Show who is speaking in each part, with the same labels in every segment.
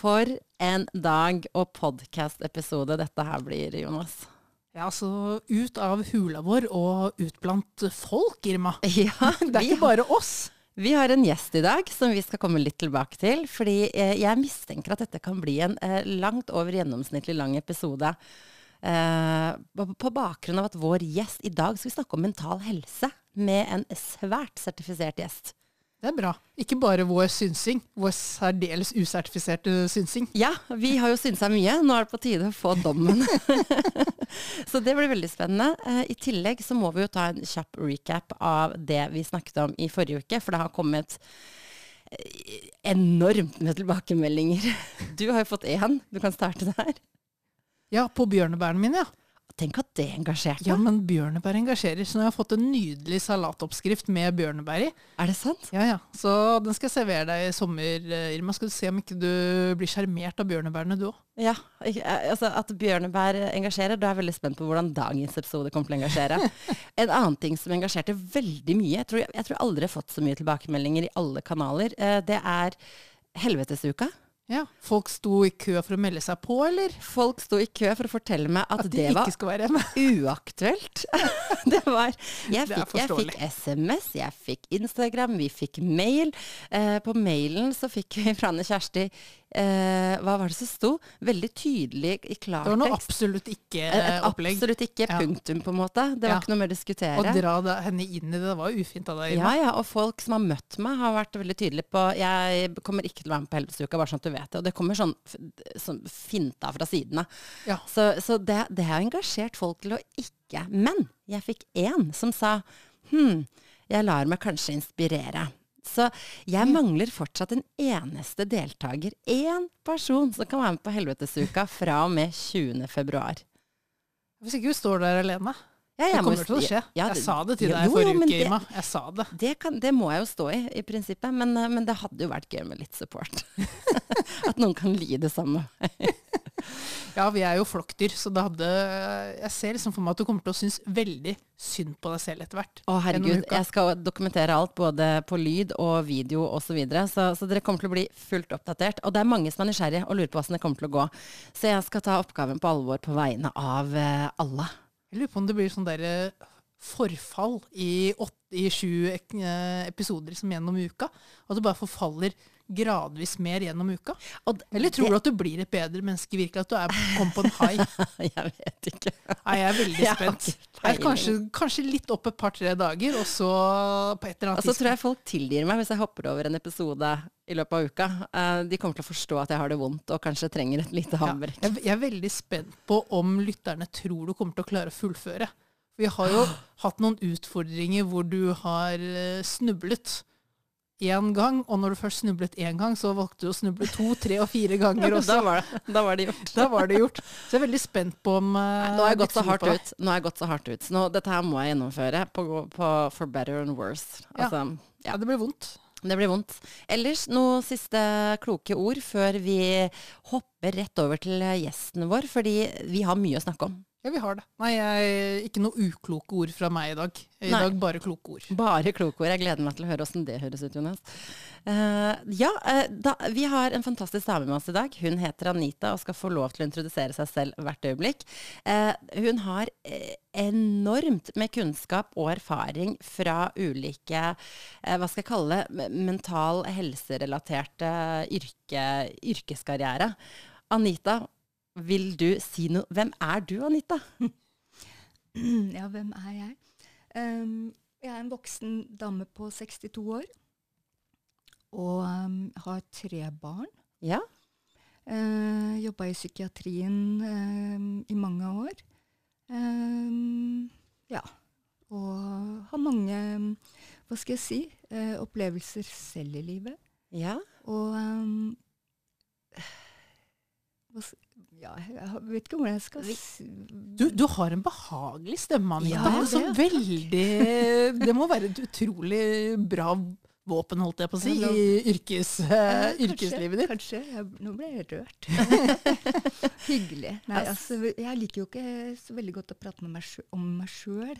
Speaker 1: For en dag og podkast-episode dette her blir, Jonas.
Speaker 2: Ja, altså ut av hula vår og ut blant folk, Irma.
Speaker 1: Ja,
Speaker 2: Det er ikke bare oss.
Speaker 1: vi har en gjest i dag som vi skal komme litt tilbake til. Fordi eh, jeg mistenker at dette kan bli en eh, langt over gjennomsnittlig lang episode. Eh, på, på bakgrunn av at vår gjest i dag skal vi snakke om mental helse med en svært sertifisert gjest.
Speaker 2: Det er bra. Ikke bare vår synsing, vår særdeles usertifiserte synsing.
Speaker 1: Ja, vi har jo synsa mye. Nå er det på tide å få dommen. så det blir veldig spennende. Eh, I tillegg så må vi jo ta en kjapp recap av det vi snakket om i forrige uke, for det har kommet eh, enormt med tilbakemeldinger. Du har jo fått én. Du kan starte der.
Speaker 2: Ja, på bjørnebærene mine, ja.
Speaker 1: Tenk at det engasjerte.
Speaker 2: Ja, men bjørnebær engasjerer. Så nå har jeg fått en nydelig salatoppskrift med bjørnebær i.
Speaker 1: Er det sant?
Speaker 2: Ja, ja. Så den skal jeg servere deg i sommer, eh, Irma. Skal du se om ikke du blir sjarmert av bjørnebærene, du òg.
Speaker 1: Ja. eh, Altså, at bjørnebær engasjerer, da er jeg veldig spent på hvordan dagens episode kommer til å engasjere. En annen ting som engasjerte veldig mye, jeg tror, jeg tror aldri jeg har fått så mye tilbakemeldinger i alle kanaler, eh, det er Helvetesuka.
Speaker 2: Ja. Folk sto i kø for å melde seg på, eller?
Speaker 1: Folk sto i kø for å fortelle meg at,
Speaker 2: At de
Speaker 1: det var uaktuelt. det var Jeg
Speaker 2: Det
Speaker 1: fikk, jeg fikk. SMS, jeg fikk Instagram, vi fikk mail. Eh, på mailen så fikk vi fra Anne Kjersti eh, Hva var det som sto? Veldig tydelig i
Speaker 2: Det var noe absolutt ikke-opplegg.
Speaker 1: absolutt ikke punktum, på en måte. Det var
Speaker 2: Ja.
Speaker 1: ikke noe mer å
Speaker 2: Å
Speaker 1: diskutere.
Speaker 2: dra det, henne inn i det, det var ufint av deg,
Speaker 1: Ja,
Speaker 2: Irma.
Speaker 1: ja, og folk som har møtt meg, har vært veldig tydelige på Jeg kommer ikke til å være med på Helvetesuka, bare sånn at du vet det. Og det kommer sånn, sånn finta fra sidene.
Speaker 2: Ja.
Speaker 1: Så, så det, det har engasjert folk til å ikke Men jeg fikk én som sa hm, jeg lar meg kanskje inspirere. Så jeg mangler fortsatt en eneste deltaker. Én person som kan være med på Helvetesuka fra og med 20. februar.
Speaker 2: Hvis ikke du står der alene.
Speaker 1: Ja,
Speaker 2: Det
Speaker 1: kommer må
Speaker 2: til å skje.
Speaker 1: ja,
Speaker 2: jeg sa det til deg
Speaker 1: jo,
Speaker 2: forrige uke,
Speaker 1: det-
Speaker 2: Irma. Jeg sa det.
Speaker 1: Det, kan, det må jeg jo stå i, i prinsippet, men, eh, men det hadde jo vært gøy med litt support. At noen kan li det samme.
Speaker 2: Ja, vi er jo flokkdyr, så det hadde Jeg ser liksom for meg at du kommer til å synes veldig synd på deg selv etter hvert.
Speaker 1: Å herregud, jeg skal dokumentere alt, både på lyd og video osv. Så, videre, så så dere kommer til å bli fullt oppdatert. Og det er mange som er nysgjerrige og lurer på hvordan det kommer til å gå. Så jeg skal ta oppgaven på alvor på vegne av eh, alle.
Speaker 2: Jeg lurer på om det blir sånn derre forfall i, åtte, i sju eh, episoder som gjennom uka. At du bare forfaller gradvis mer gjennom uka. Eller tror du at du blir et bedre menneske virkelig? At du er, kom på en high?
Speaker 1: Jeg vet ikke.
Speaker 2: Nei, jeg er veldig spent. Jeg er kanskje, kanskje litt opp et par-tre dager, og så på et eller annet tidspunkt.
Speaker 1: Og så tror jeg folk tilgir meg hvis jeg hopper over en episode i løpet av uka. Eh, de kommer til å forstå at jeg har det vondt og kanskje trenger et lite
Speaker 2: Ja, jeg, jeg er veldig spent på om lytterne tror du kommer til å klare å fullføre. Vi har jo hatt noen utfordringer hvor du har eh, snublet én gang, og når du først snublet én gang, så valgte du å snuble to, tre og fire ganger også.
Speaker 1: da, var det, da var det gjort.
Speaker 2: Da var det gjort. Så jeg er veldig spent på om eh,
Speaker 1: Nå har jeg gått så hardt ut. Nå har jeg gått så hardt ut. Så nå, dette her må jeg gjennomføre på, på for better and worse.
Speaker 2: Ja.
Speaker 1: Altså,
Speaker 2: Ja, det blir vondt.
Speaker 1: det blir vondt. Ellers noen siste kloke ord før vi hopper rett over til gjesten vår, fordi vi har mye å snakke om.
Speaker 2: Ja, vi har det. Nei, jeg, ikke noe ukloke ord fra meg i dag. I
Speaker 1: Nei.
Speaker 2: dag bare kloke ord.
Speaker 1: Bare kloke ord. Jeg gleder meg til å høre åssen det høres ut, Jonas. Uh, ja, uh, da, vi har en fantastisk dame med oss i dag. Hun heter Anita og skal få lov til å introdusere seg selv hvert øyeblikk. Uh, hun har enormt med kunnskap og erfaring fra ulike, hva skal jeg kalle det, mental helserelaterte yrke, yrkeskarriere. Anita, vil du si noe? Hvem er du, Anita?
Speaker 3: Ja, hvem er jeg? Um, jeg er en voksen dame på 62 år. Og um, har tre barn.
Speaker 1: Ja,
Speaker 3: Uh, Jobba i psykiatrien uh, i mange år. Ehm, ja. Og har mange, hva skal jeg si, uh, opplevelser selv i livet.
Speaker 1: ja.
Speaker 3: Og s- ja, jeg vet ikke hvordan jeg skal
Speaker 2: Du, du har en behagelig stemme, Anita.
Speaker 3: Ja,
Speaker 2: det, så veldig, det må være et utrolig bra våpen, holdt jeg på å si, i yrkes,
Speaker 3: uh, kanskje,
Speaker 2: yrkeslivet ditt.
Speaker 3: Kanskje. Jeg, nå ble jeg rørt. Hyggelig. Nei, altså, jeg liker jo ikke så veldig godt å prate med meg om meg sjøl.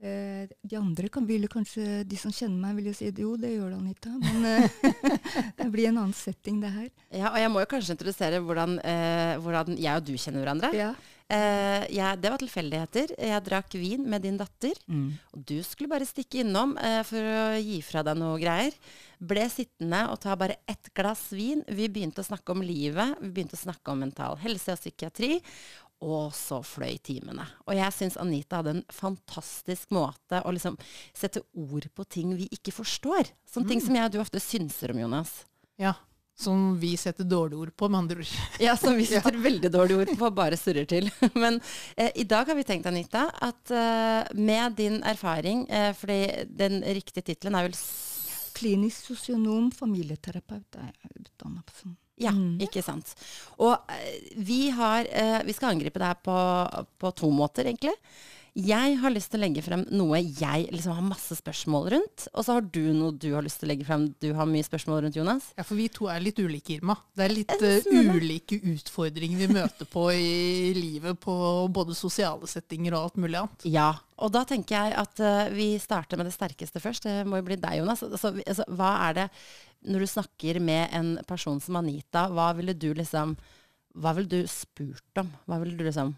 Speaker 3: Eh, de andre kan, ville kanskje, de som kjenner meg, ville si jo, det gjør det, Anita. Men eh, det blir en annen setting, det her.
Speaker 1: Ja, og jeg må jo kanskje introdusere hvordan, eh, hvordan jeg og du kjenner hverandre.
Speaker 3: Ja.
Speaker 1: Eh, jeg, det var tilfeldigheter. Jeg drakk vin med din datter.
Speaker 3: Mm.
Speaker 1: Og du skulle bare stikke innom eh, for å gi fra deg noe greier. Ble sittende og ta bare ett glass vin. Vi begynte å snakke om livet. Vi begynte å snakke om mental helse og psykiatri. Og så fløy timene. Og jeg syns Anita hadde en fantastisk måte å liksom sette ord på ting vi ikke forstår. Sånne ting som jeg og du ofte synser om, Jonas.
Speaker 2: Ja. Som vi setter dårlige ord på, med andre ord.
Speaker 1: Ja, som vi setter veldig dårlige ord på, bare surrer til. Men eh, i dag har vi tenkt, Anita, at eh, med din erfaring, eh, fordi den riktige tittelen er vel
Speaker 3: Klinisk sosionom, familieterapeut er jeg utdanna som.
Speaker 1: Ja,
Speaker 3: Mm.
Speaker 1: ikke sant. Og eh, vi har eh, Vi skal angripe det her på, på to måter, egentlig. Jeg har lyst til å legge frem noe jeg liksom har masse spørsmål rundt. Og så har du noe du har lyst til å legge frem du har mye spørsmål rundt, Jonas.
Speaker 2: Ja, for vi to er litt ulike, Irma. Det er litt eh, ulike utfordringer vi møter på i livet, på både sosiale settinger og alt mulig annet.
Speaker 1: Ja, og da tenker jeg at uh, vi starter med det sterkeste først. Det må jo bli deg, Jonas. Altså, altså, hva er det Når du snakker med en person som Anita, hva ville du liksom Hva ville du spurt om? Hva ville du liksom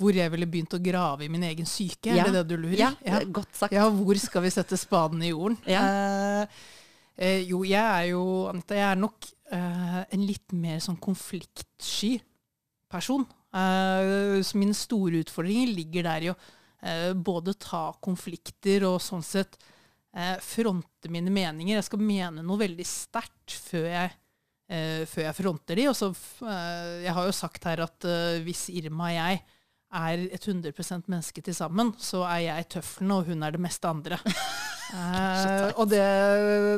Speaker 2: Hvor jeg ville begynt å grave i min egen syke,
Speaker 1: Ja.
Speaker 2: er det det du lurer?
Speaker 1: Ja,
Speaker 2: ja.
Speaker 1: godt sagt.
Speaker 2: Ja, hvor skal vi sette spaden i jorden?
Speaker 1: Ja.
Speaker 2: Eh, eh, jo, jeg er jo, Anita, jeg er nok eh, en litt mer sånn konfliktsky person. Eh, så mine store utfordringer ligger der i å eh, både ta konflikter og sånn sett fronte mine meninger. Jeg skal mene noe veldig sterkt før jeg eh, før jeg fronter de. Og så, eh, jeg har jo sagt her at eh, hvis Irma og jeg er et 100 menneske til sammen, så er jeg tøffelen, og hun er det meste andre. Eh, og det,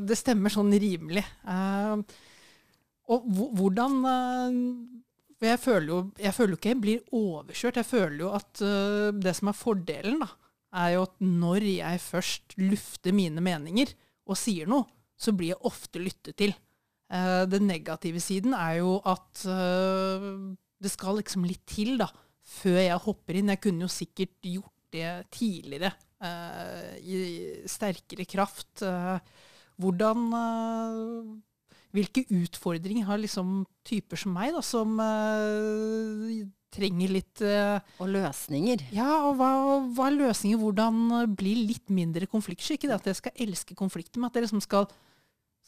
Speaker 2: det stemmer sånn rimelig. Eh, og hvordan eh, jeg føler, jo, jeg føler jo ikke jeg blir overkjørt. Jeg føler jo at eh, det som er fordelen, da, er jo at når jeg først lufter mine meninger og sier noe, så blir jeg ofte lyttet til. Eh, den negative siden er jo at eh, det skal liksom litt til da, før jeg hopper inn. Jeg kunne jo sikkert gjort det tidligere, eh, i sterkere kraft. Eh, hvordan eh, Hvilke utfordringer har liksom typer som meg, da, som eh, trenger litt eh,
Speaker 1: Og løsninger.
Speaker 2: ja, og hva, hva er løsninger? Hvordan eh, bli litt mindre konfliktsky? Ikke det at jeg skal elske konflikter, men at jeg liksom skal,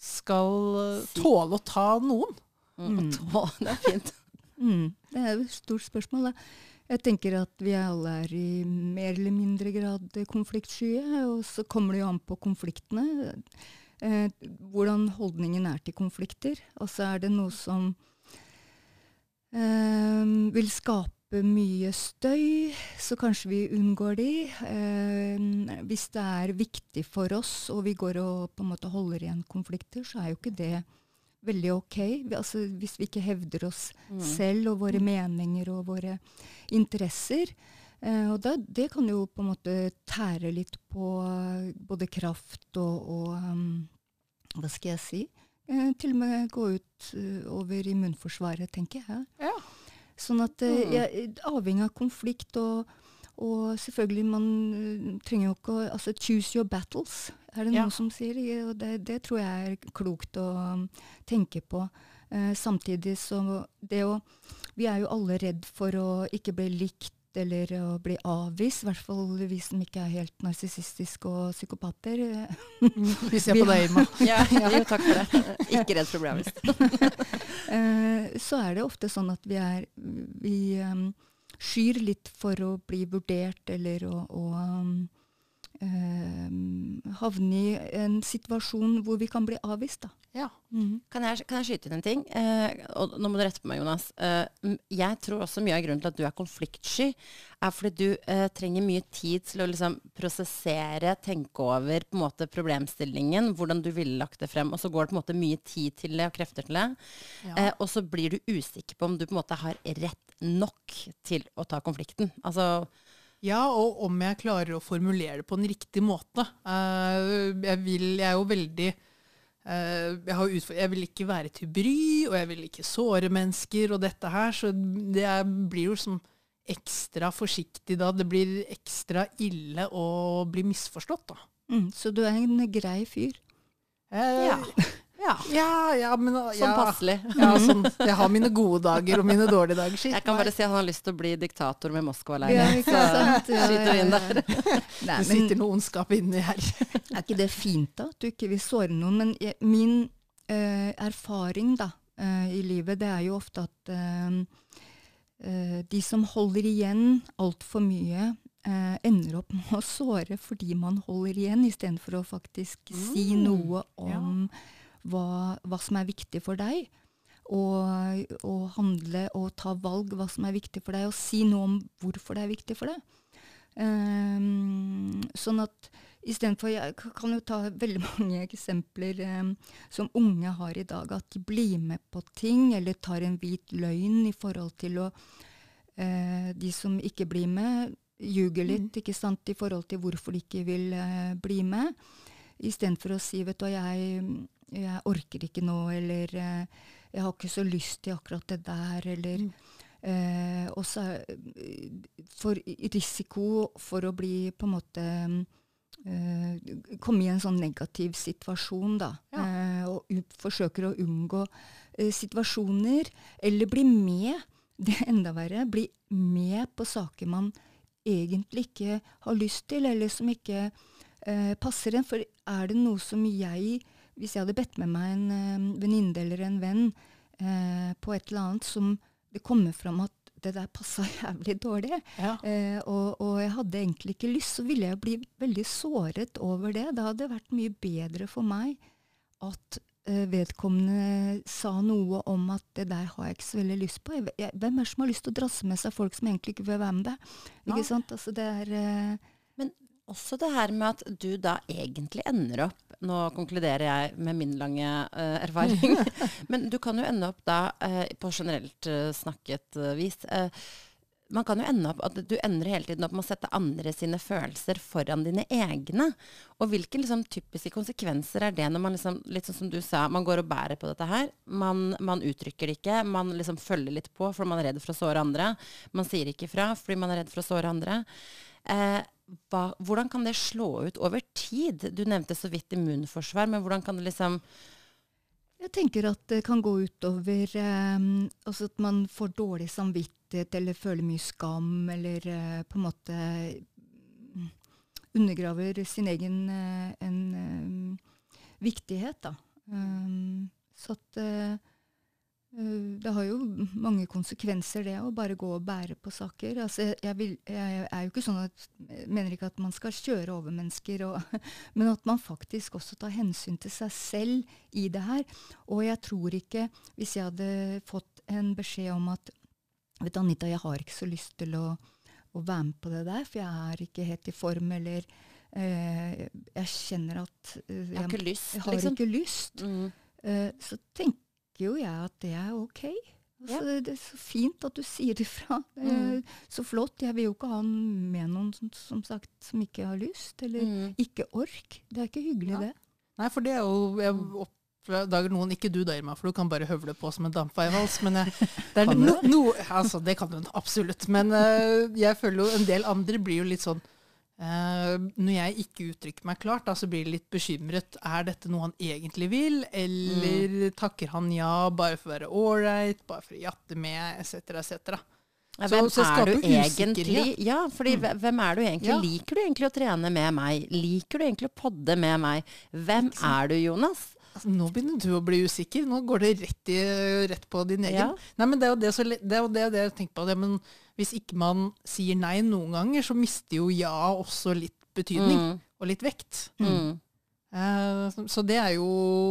Speaker 2: skal eh, tåle å ta noen.
Speaker 1: Mm. Å, det er fint.
Speaker 3: Mm, det er jo et stort spørsmål. Da. Jeg tenker at vi alle er i mer eller mindre grad konfliktskye, og så kommer det jo an på konfliktene. Eh, hvordan holdningen er til konflikter. Og så er det noe som vil skape mye støy, så kanskje vi unngår de. Eh, hvis det er viktig for oss, og vi går og på en måte holder igjen konflikter, så er jo ikke det veldig ok. Vi, altså, hvis vi ikke hevder oss
Speaker 1: Mm.
Speaker 3: selv og våre meninger og våre interesser. Eh, og da, det kan jo på en måte tære litt på både kraft og, og um, Hva skal jeg si? Eh, til og med gå ut eh, over immunforsvaret, tenker jeg.
Speaker 2: Ja.
Speaker 3: Sånn at eh,
Speaker 1: Mm.
Speaker 3: jeg, Avhengig av konflikt og, og selvfølgelig, man trenger jo ikke å altså, Choose your battles, er det
Speaker 2: Ja.
Speaker 3: som sier. Og det, det tror jeg er klokt å um, tenke på. Eh, samtidig så det å Vi er jo alle redd for å ikke bli likt eller å bli avvist. I hvert fall vi som ikke er helt narsissistiske og psykopater.
Speaker 2: Vi ser på deg, Irma.
Speaker 1: Ja, jo, takk for det. Ikke redd for å bli avvist.
Speaker 3: Eh, så er det ofte sånn at vi er Vi um, skyr litt for å bli vurdert eller å, å um, eh, havne i en situasjon hvor vi kan bli avvist. Da.
Speaker 2: Ja.
Speaker 3: Mhm.
Speaker 1: Kan jeg, kan jeg skyte inn en ting? Eh, og nå må du rette på meg, Jonas. Eh, jeg tror også mye av grunnen til at du er konfliktsky, er fordi du eh, trenger mye tid til å liksom prosessere, tenke over på en måte problemstillingen, hvordan du ville lagt det frem. Og så går det på en måte mye tid til det og krefter til det.
Speaker 2: Ja.
Speaker 1: Eh, og så blir du usikker på om du på en måte har rett nok til å ta konflikten. Altså
Speaker 2: Ja, og om jeg klarer å formulere det på en riktig måte. Eh, jeg, vil, jeg er jo veldig eh, jeg, jeg vil ikke være til bry, og jeg vil ikke såre mennesker og dette her, så det blir jo som ekstra forsiktig da. Det blir ekstra ille å bli misforstått, da.
Speaker 3: Mm, så du er en grei fyr.
Speaker 2: Eh,
Speaker 1: Ja. Ja.
Speaker 2: ja, ja, men
Speaker 1: Sånn passelig.
Speaker 2: Ja, sånn, jeg har mine gode dager og mine dårlige dager. Shit,
Speaker 1: Jeg kan bare
Speaker 2: nei.
Speaker 1: si at han har lyst til å bli diktator med
Speaker 3: Ja,
Speaker 1: Moskva-leilighet.
Speaker 3: ikke sant? Ja,
Speaker 1: skyter
Speaker 3: ja,
Speaker 1: inn der.
Speaker 3: Nei,
Speaker 2: Det sitter noe ondskap inni her.
Speaker 3: er ikke det fint da, at du ikke vil såre noen? Men jeg, min eh, erfaring da, eh, i livet, det er jo ofte at eh, eh, de som holder igjen altfor mye, eh, ender opp med å såre fordi man holder igjen, istedenfor å faktisk si
Speaker 1: Mm,
Speaker 3: noe om hva, hva som er viktig for deg. Og, og handle og ta valg hva som er viktig for deg, og si noe om hvorfor det er viktig for deg. Um, sånn at istedenfor Jeg kan jo ta veldig mange eksempler um, som unge har i dag. At de blir med på ting, eller tar en hvit løgn i forhold til å uh, De som ikke blir med, ljuger litt ikke sant, i forhold til hvorfor de ikke vil uh, bli med. Istedenfor å si vet du jeg, jeg orker ikke nå, eller eh, jeg har ikke så lyst til akkurat det der, eller eh, Og så eh, for risiko for å bli på en måte eh, Komme i en sånn negativ situasjon, da.
Speaker 2: Ja.
Speaker 3: Eh, og forsøker å unngå eh, situasjoner. Eller bli med. Det er enda verre. Bli med på saker man egentlig ikke har lyst til, eller som ikke eh, passer en. For er det noe som jeg, hvis jeg hadde bedt med meg en eh, venninne eller en venn eh, på et eller annet som det kommer fram at det der passa jævlig dårlig,
Speaker 2: Ja.
Speaker 3: eh, og, og jeg hadde egentlig ikke lyst, så ville jeg bli veldig såret over det. Det hadde vært mye bedre for meg at eh, vedkommende sa noe om at det der har jeg ikke så veldig lyst på. Jeg, jeg, hvem er det som har lyst til å drasse med seg folk som egentlig ikke vil være med deg? Ikke
Speaker 2: ja.
Speaker 3: sant? Altså det er eh,
Speaker 1: også det her med at du da egentlig ender opp Nå konkluderer jeg med min lange uh, erfaring. Men du kan jo ende opp da, uh, på generelt uh, snakket vis Man kan jo ende opp at du ender hele tiden opp med å sette andre sine følelser foran dine egne. Og hvilke liksom, typiske konsekvenser er det når man liksom, litt sånn som du sa, man går og bærer på dette her. Man, man uttrykker det ikke. Man liksom følger litt på fordi man er redd for å såre andre. Man sier ikke ifra fordi man er redd for å såre andre. Eh, hva, hvordan kan det slå ut over tid? Du nevnte så vidt immunforsvar, men hvordan kan det liksom
Speaker 3: Jeg tenker at det kan gå utover eh, altså at man får dårlig samvittighet eller føler mye skam, eller eh, på en måte mm, undergraver sin egen eh, en, eh, viktighet, da. Um, så at det har jo mange konsekvenser, det å bare gå og bære på saker. Altså, jeg, jeg, vil, jeg er jo ikke sånn at jeg mener ikke at man skal kjøre over mennesker, og, men at man faktisk også tar hensyn til seg selv i det her. Og jeg tror ikke, hvis jeg hadde fått en beskjed om at vet du, Anita, jeg har ikke så lyst til å, å være med på det der, for jeg er ikke helt i form, eller eh, jeg kjenner at eh,
Speaker 1: Jeg har ikke lyst,
Speaker 3: jeg har
Speaker 1: liksom.
Speaker 3: ikke lyst.
Speaker 1: Mm.
Speaker 3: Eh, så tenker jo jeg at det er ok. Altså, det, det er så fint at du sier ifra. Det
Speaker 1: Mm.
Speaker 3: Så flott. Jeg vil jo ikke ha med noen som, som sagt som ikke har lyst, eller
Speaker 1: Mm.
Speaker 3: ikke ork. Det er ikke hyggelig,
Speaker 2: Ja.
Speaker 3: det.
Speaker 2: Nei, for det er jo Jeg oppdager noen Ikke du, da, Irma, for du kan bare høvle på som en dampveivals. Men jeg, det er
Speaker 3: Kan du
Speaker 2: no, no, altså, det kan hun absolutt. Men uh, jeg føler jo en del andre blir jo litt sånn eh, Når jeg ikke uttrykker meg klart, da, så blir jeg litt bekymret. Er dette noe han egentlig vil, eller takker han ja bare for å være ålreit, bare for å jatte med, etc., etc.?
Speaker 1: Ja, hvem
Speaker 2: så så
Speaker 1: er du egentlig? Ja, fordi mm. hvem er du egentlig?
Speaker 2: Ja.
Speaker 1: Liker du egentlig å trene med meg? Liker du egentlig å podde med meg? Hvem er du, Jonas?
Speaker 2: Altså, nå begynner du å bli usikker. Nå går det rett, i, rett på din egen.
Speaker 1: Ja.
Speaker 2: Nei, men det er jo det, så, det, er jo det, det jeg tenker på. Det, men hvis ikke man sier nei noen ganger, så mister jo ja også litt betydning.
Speaker 1: Mm.
Speaker 2: Og litt vekt.
Speaker 1: Mm.
Speaker 2: Uh, så- det er jo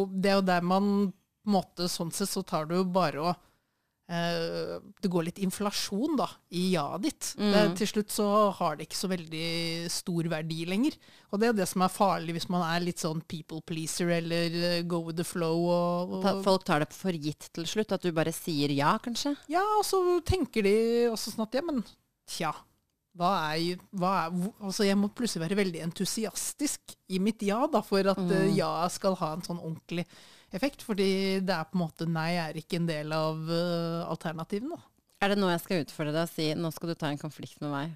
Speaker 2: det er jo der man på en måte Sånn sett så tar du jo bare å Det går litt inflasjon da, i ja-et ditt.
Speaker 1: Mm.
Speaker 2: Det, til slutt så har det ikke så veldig stor verdi lenger. Og det er det som er farlig hvis man er litt sånn people pleaser eller eh, go with the flow. Og, og,
Speaker 1: folk tar det for gitt til slutt, at du bare sier ja, kanskje?
Speaker 2: ja, og så tenker de også sånn at ja, men tja. Hva er, hva er, altså jeg må plutselig være veldig entusiastisk i mitt ja da, for at eh,
Speaker 1: Mm.
Speaker 2: ja skal ha en sånn ordentlig effekt. Fordi det er på en måte nei er ikke en del av uh, alternativene. da.
Speaker 1: Er det nå jeg skal utfordre deg og si nå skal du ta en konflikt med meg?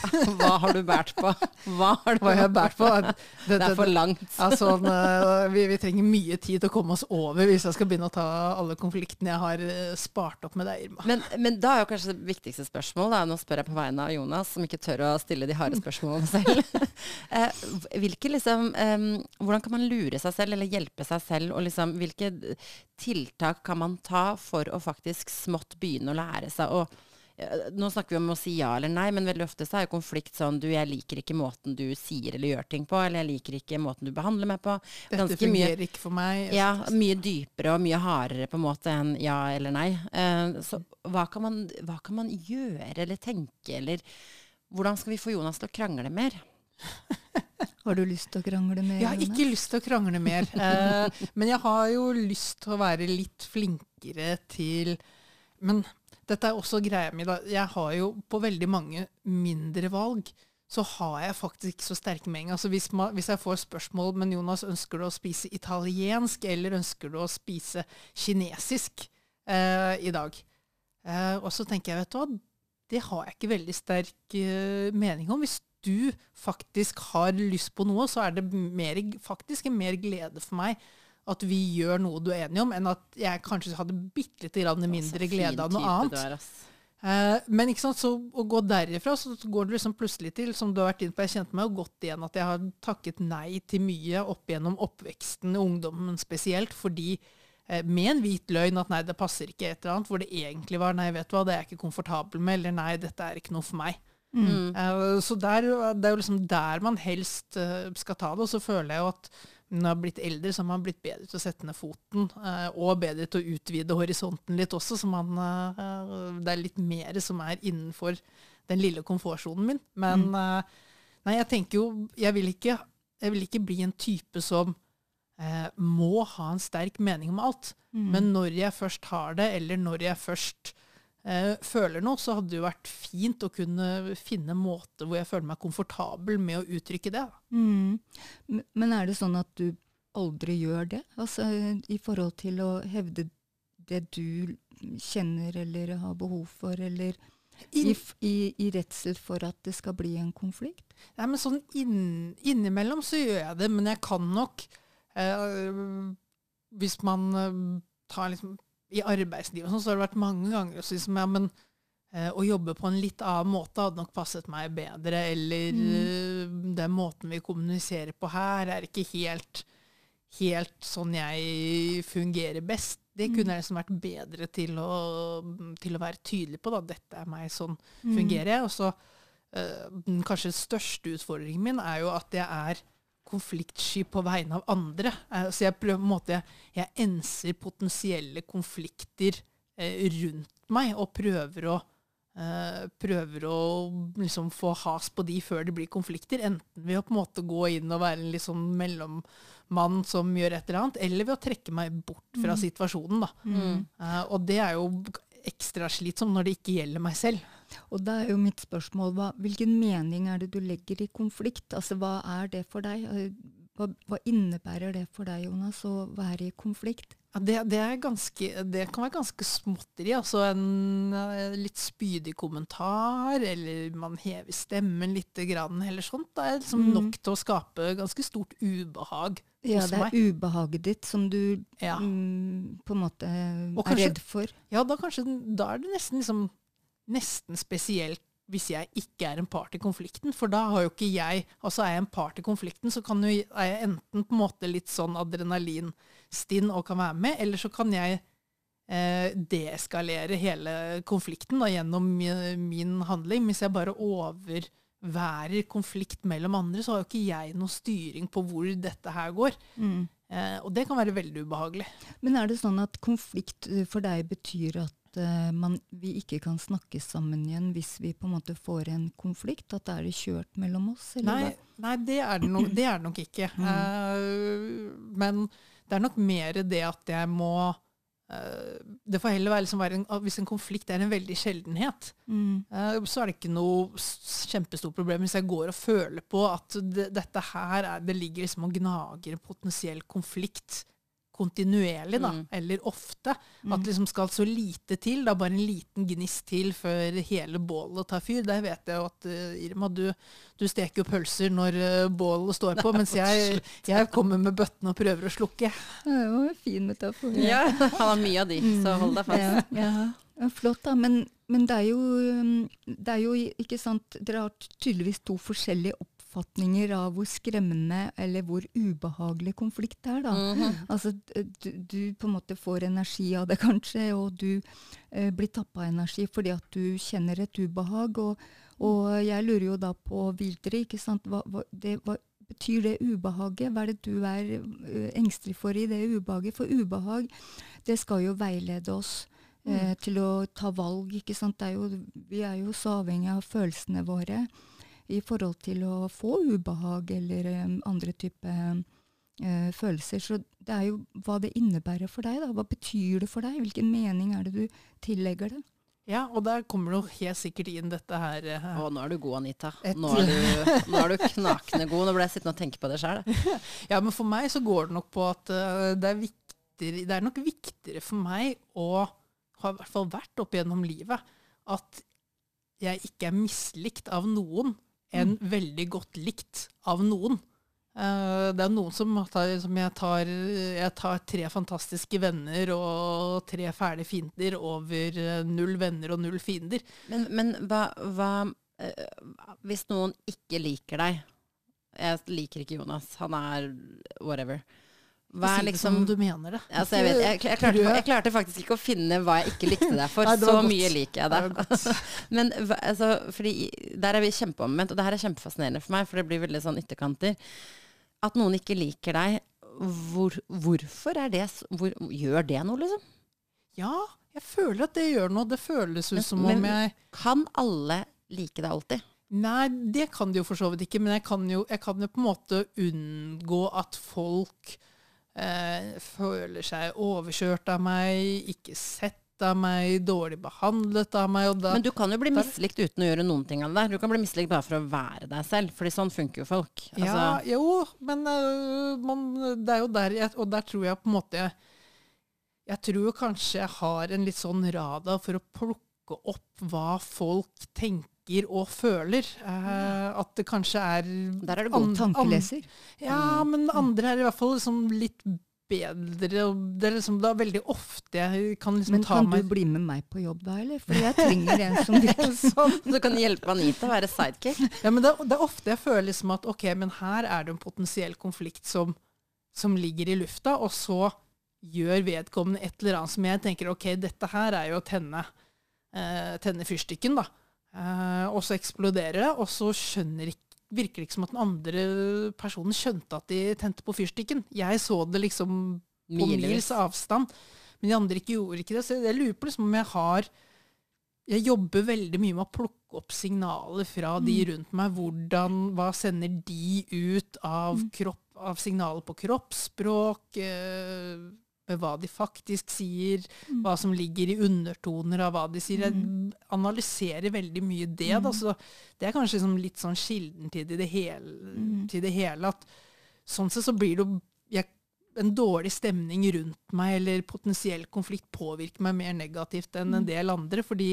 Speaker 1: Hva har du båret på? Hva har du
Speaker 2: Hva jeg båret på? Det,
Speaker 1: Det er for langt.
Speaker 2: Altså, eh, vi, vi trenger mye tid til å komme oss over hvis jeg skal begynne å ta alle konfliktene jeg har eh, spart opp med deg, Irma.
Speaker 1: Men, men da er jo kanskje det viktigste spørsmål, da, nå spør jeg på vegne av Jonas, som ikke tør å stille de harde spørsmålene selv. Eh, hvilke liksom, hvordan kan man lure seg selv, eller hjelpe seg selv, og liksom, hvilke tiltak kan man ta for å faktisk smått begynne å lære seg å nå snakker vi om å si ja eller nei, men veldig ofte så er jo konflikt sånn du, jeg liker ikke måten du sier eller gjør ting på, eller jeg liker ikke måten du behandler meg på.
Speaker 2: Dette
Speaker 1: Ganske mye-
Speaker 2: fungerer ikke for meg.
Speaker 1: Ja, mye dypere og mye hardere på en måte enn ja eller nei. Eh, så hva kan, man, hva kan man gjøre eller tenke, eller hvordan skal vi få Jonas til å krangle mer?
Speaker 3: Har du lyst til å krangle mer?
Speaker 2: Jeg har ikke lyst til å krangle mer, eh, men jeg har jo lyst til å være litt flinkere til Men dette er også greia mi. Jeg har jo på veldig mange mindre valg så har jeg faktisk ikke så sterke meninger. Altså hvis, hvis jeg får spørsmål men Jonas, ønsker du å spise italiensk eller ønsker du å spise kinesisk eh, i dag? Eh, og så tenker jeg, vet du hva, det har jeg ikke veldig sterk eh, mening om. Hvis du faktisk har lyst på noe, så er det mer, faktisk en mer glede for meg at vi gjør noe du er enig om, enn at jeg kanskje hadde bitte lite grann mindre glede av noe annet.
Speaker 1: Er.
Speaker 2: Eh, men ikke sant, så å gå derifra, så går det liksom plutselig til, som du har vært inne på, jeg kjente meg jo godt igjen at jeg har takket nei til mye opp gjennom oppveksten, ungdommen spesielt, fordi eh, med en hvit løgn at nei, det passer ikke et eller annet, hvor det egentlig var nei, vet du hva, det er jeg ikke komfortabel med, eller nei, dette er ikke noe for meg.
Speaker 1: Mm.
Speaker 2: Uh, så der, det er jo liksom der man helst uh, skal ta det, og så føler jeg jo at når jeg har blitt eldre, så har man blitt bedre til å sette ned foten, eh, og bedre til å utvide horisonten litt også, så man, eh, det er litt mer som er innenfor den lille komfortsonen min. Men mm. nei, jeg tenker jo, jeg vil ikke, jeg vil ikke bli en type som eh, må ha en sterk mening om alt.
Speaker 3: Mm.
Speaker 2: Men når jeg først har det, eller når jeg først eh, føler noe, så hadde det jo vært fint å kunne finne en måte hvor jeg føler meg komfortabel med å uttrykke det.
Speaker 3: Mm. Men- er det sånn at du aldri gjør det? Altså i forhold til å hevde det du kjenner eller har behov for, eller i, i, i redsel for at det skal bli en konflikt?
Speaker 2: nei, men sånn inn, innimellom så gjør jeg det, men jeg kan nok eh, Hvis man eh, tar liksom I arbeidslivet sånn, så har det vært mange ganger å si ja, men eh, å jobbe på en litt annen måte hadde nok passet meg bedre, eller mm. den måten vi kommuniserer på her, er ikke helt, helt sånn jeg fungerer best. Det kunne jeg liksom vært bedre til å, til å være tydelig på. Da. Dette er meg, sånn fungerer jeg. Og så øh, den kanskje største utfordringen min er jo at jeg er konfliktsky på vegne av andre. Eh, så jeg prøver på en måte, jeg enser potensielle konflikter eh, rundt meg, og prøver å eh, prøver å liksom få has på de før det blir konflikter. Enten ved å på en måte gå inn og være en sånn mellommann som gjør et eller annet, eller ved å trekke meg bort fra situasjonen. Da.
Speaker 1: Mm.
Speaker 2: Og det er jo ekstra slitsomt når det ikke gjelder meg selv.
Speaker 3: Og da er jo mitt spørsmål, hva, hvilken mening er det du legger i konflikt? Altså hva er det for deg? Eh, Hva, hva innebærer det for deg, Jonas, å være i konflikt?
Speaker 2: Ja, det, det, er ganske, det kan være ganske småtteri. Altså en eh, litt spydig kommentar, eller man hever stemmen litt, grann, eller sånt. Det er liksom
Speaker 3: Mm.
Speaker 2: nok til å skape ganske stort ubehag
Speaker 3: Ja,
Speaker 2: hos
Speaker 3: det er ubehaget ditt som du
Speaker 2: Ja.
Speaker 3: mm, på en måte
Speaker 2: kanskje,
Speaker 3: er redd for.
Speaker 2: Ja, da, kanskje, da er det nesten, liksom, nesten spesielt hvis jeg ikke er en part i konflikten. For da har jo ikke jeg Altså er jeg en part i konflikten, så kan jo, er jeg enten på en måte litt sånn adrenalinstinn og kan være med, eller så kan jeg eh, deeskalere hele konflikten da, gjennom min, min handling. Hvis jeg bare overværer konflikt mellom andre, så har jo ikke jeg noe styring på hvor dette her går.
Speaker 3: Mm.
Speaker 2: Eh, og det kan være veldig ubehagelig.
Speaker 3: Men er det sånn at konflikt for deg betyr at eh, man, vi ikke kan snakke sammen igjen hvis vi på en måte får en konflikt? At da er det kjørt mellom oss? Eller
Speaker 2: Nei, nei det, er det, nok, det er det nok ikke. Eh, men det er nok mer det at jeg må eh, Det får heller være, liksom være en, Hvis en konflikt er en veldig sjeldenhet,
Speaker 3: Mm.
Speaker 2: så er det ikke noe kjempestort problem hvis jeg går og føler på at det, dette her er, det ligger liksom og gnager en potensiell konflikt kontinuerlig, da,
Speaker 1: Mm.
Speaker 2: eller ofte.
Speaker 3: Mm.
Speaker 2: At det liksom skal så lite til. Er bare en liten gnist til før hele bålet tar fyr. Der vet jeg jo at uh, Irma, du, du steker jo pølser når uh, bålet står på, mens jeg, jeg kommer med bøttene og prøver å slukke.
Speaker 3: Det var en fin metafor.
Speaker 1: Ja, han har mye av de, så hold deg fast.
Speaker 3: Ja, ja. Flott, da. Men, men det, er jo, um, det er jo ikke sant Dere har tydeligvis to forskjellige oppfatninger av hvor skremmende eller hvor ubehagelig konflikt er. da.
Speaker 1: Mhm.
Speaker 3: Altså, du, du på en måte får energi av det, kanskje, og du eh, blir tappa av energi fordi at du kjenner et ubehag. Og, og jeg lurer jo da på videre, ikke sant. Hva, hva, det, hva betyr det ubehaget? Hva er det du er uh, engstelig for i det ubehaget? For ubehag, det skal jo veilede oss. Eh, til å ta valg. ikke sant? Det er jo, vi er jo så avhengig av følelsene våre i forhold til å få ubehag eller um, andre type uh, følelser. Så det er jo hva det innebærer for deg. da. Hva betyr det for deg? Hvilken mening er det du tillegger det?
Speaker 2: Ja, og der kommer det jo helt sikkert inn dette her uh,
Speaker 1: Å, nå er du god, Anita. Nå er du, nå er du knakende god. Nå ble jeg sittende og tenke på det sjøl.
Speaker 2: Ja, men for meg så går det nok på at uh, det, er viktigere, det er nok viktigere for meg å ha i hvert fall vært opp gjennom livet, at jeg ikke er mislikt av noen enn veldig godt likt av noen. Eh, det er noen som, tar, som jeg, tar, jeg tar tre fantastiske venner og tre fæle fiender over eh, null venner og null fiender.
Speaker 1: Men, men hva, hva eh, Hvis noen ikke liker deg Jeg liker ikke Jonas. Han er whatever. Hva er liksom
Speaker 2: som du mener det.
Speaker 1: Altså, jeg, vet, jeg, jeg, klarte, jeg klarte faktisk ikke å finne hva jeg ikke likte deg for.
Speaker 2: Nei,
Speaker 1: så
Speaker 2: godt.
Speaker 1: mye liker jeg
Speaker 2: Det
Speaker 1: deg. Men altså, fordi der er vi kjempeomvendt, og det her er kjempefascinerende for meg, for det blir veldig sånn ytterkanter. At noen ikke liker deg, hvor, hvorfor er det hvor, Gjør det noe, liksom?
Speaker 2: Ja, jeg føler at det gjør noe. Det føles ut som
Speaker 1: men-
Speaker 2: om jeg
Speaker 1: Kan alle like deg alltid?
Speaker 2: Nei, det kan de jo for så vidt ikke, men jeg kan jo, jeg kan jo på en måte unngå at folk eh, føler seg overkjørt av meg, ikke sett av meg, dårlig behandlet av meg. Og da,
Speaker 1: Men du kan jo bli mislikt uten å gjøre noen ting av det der. Du kan bli mislikt bare for å være deg selv, fordi sånn funker jo folk. Altså,
Speaker 2: ja, jo, men uh, man, det er jo der jeg, Og der tror jeg på en måte jeg, jeg tror kanskje jeg har en litt sånn radar for å plukke opp hva folk tenker og føler. Eh, at det kanskje er
Speaker 1: Der er det god.
Speaker 3: Tankeleser.
Speaker 2: Ja, men andre er i hvert fall liksom litt bedre. Og det er liksom da veldig ofte jeg kan liksom
Speaker 3: Men
Speaker 2: ta
Speaker 3: kan du bli med meg på jobb da, eller? For jeg trenger en som virker
Speaker 2: sånn.
Speaker 1: Så du kan hjelpe Anita å være sidekick.
Speaker 2: Ja, men det, det er ofte jeg føler liksom at ok, men her er det en potensiell konflikt som, som ligger i lufta, og så gjør vedkommende et eller annet som jeg tenker ok, dette her er jo å tenne, eh, tenne fyrstikken, da. Eh, og så eksploderer det, og så skjønner ikke virker det ikke som at den andre personen skjønte at de tente på fyrstikken. Jeg så det liksom på
Speaker 1: Milevis.
Speaker 2: mils avstand, men de andre ikke gjorde ikke det. Så jeg lurer på liksom om jeg har Jeg jobber veldig mye med å plukke opp signaler fra de rundt meg. Hvordan, hva sender de ut av, kropp, av signaler på kroppsspråk? Med hva de faktisk sier, hva som ligger i undertoner av hva de sier. Jeg analyserer veldig mye det. Da, så det er kanskje liksom litt sånn kilden til det, hele, til det hele. At sånn sett så blir det jo jeg, en dårlig stemning rundt meg, eller potensiell konflikt, påvirker meg mer negativt enn en del andre. Fordi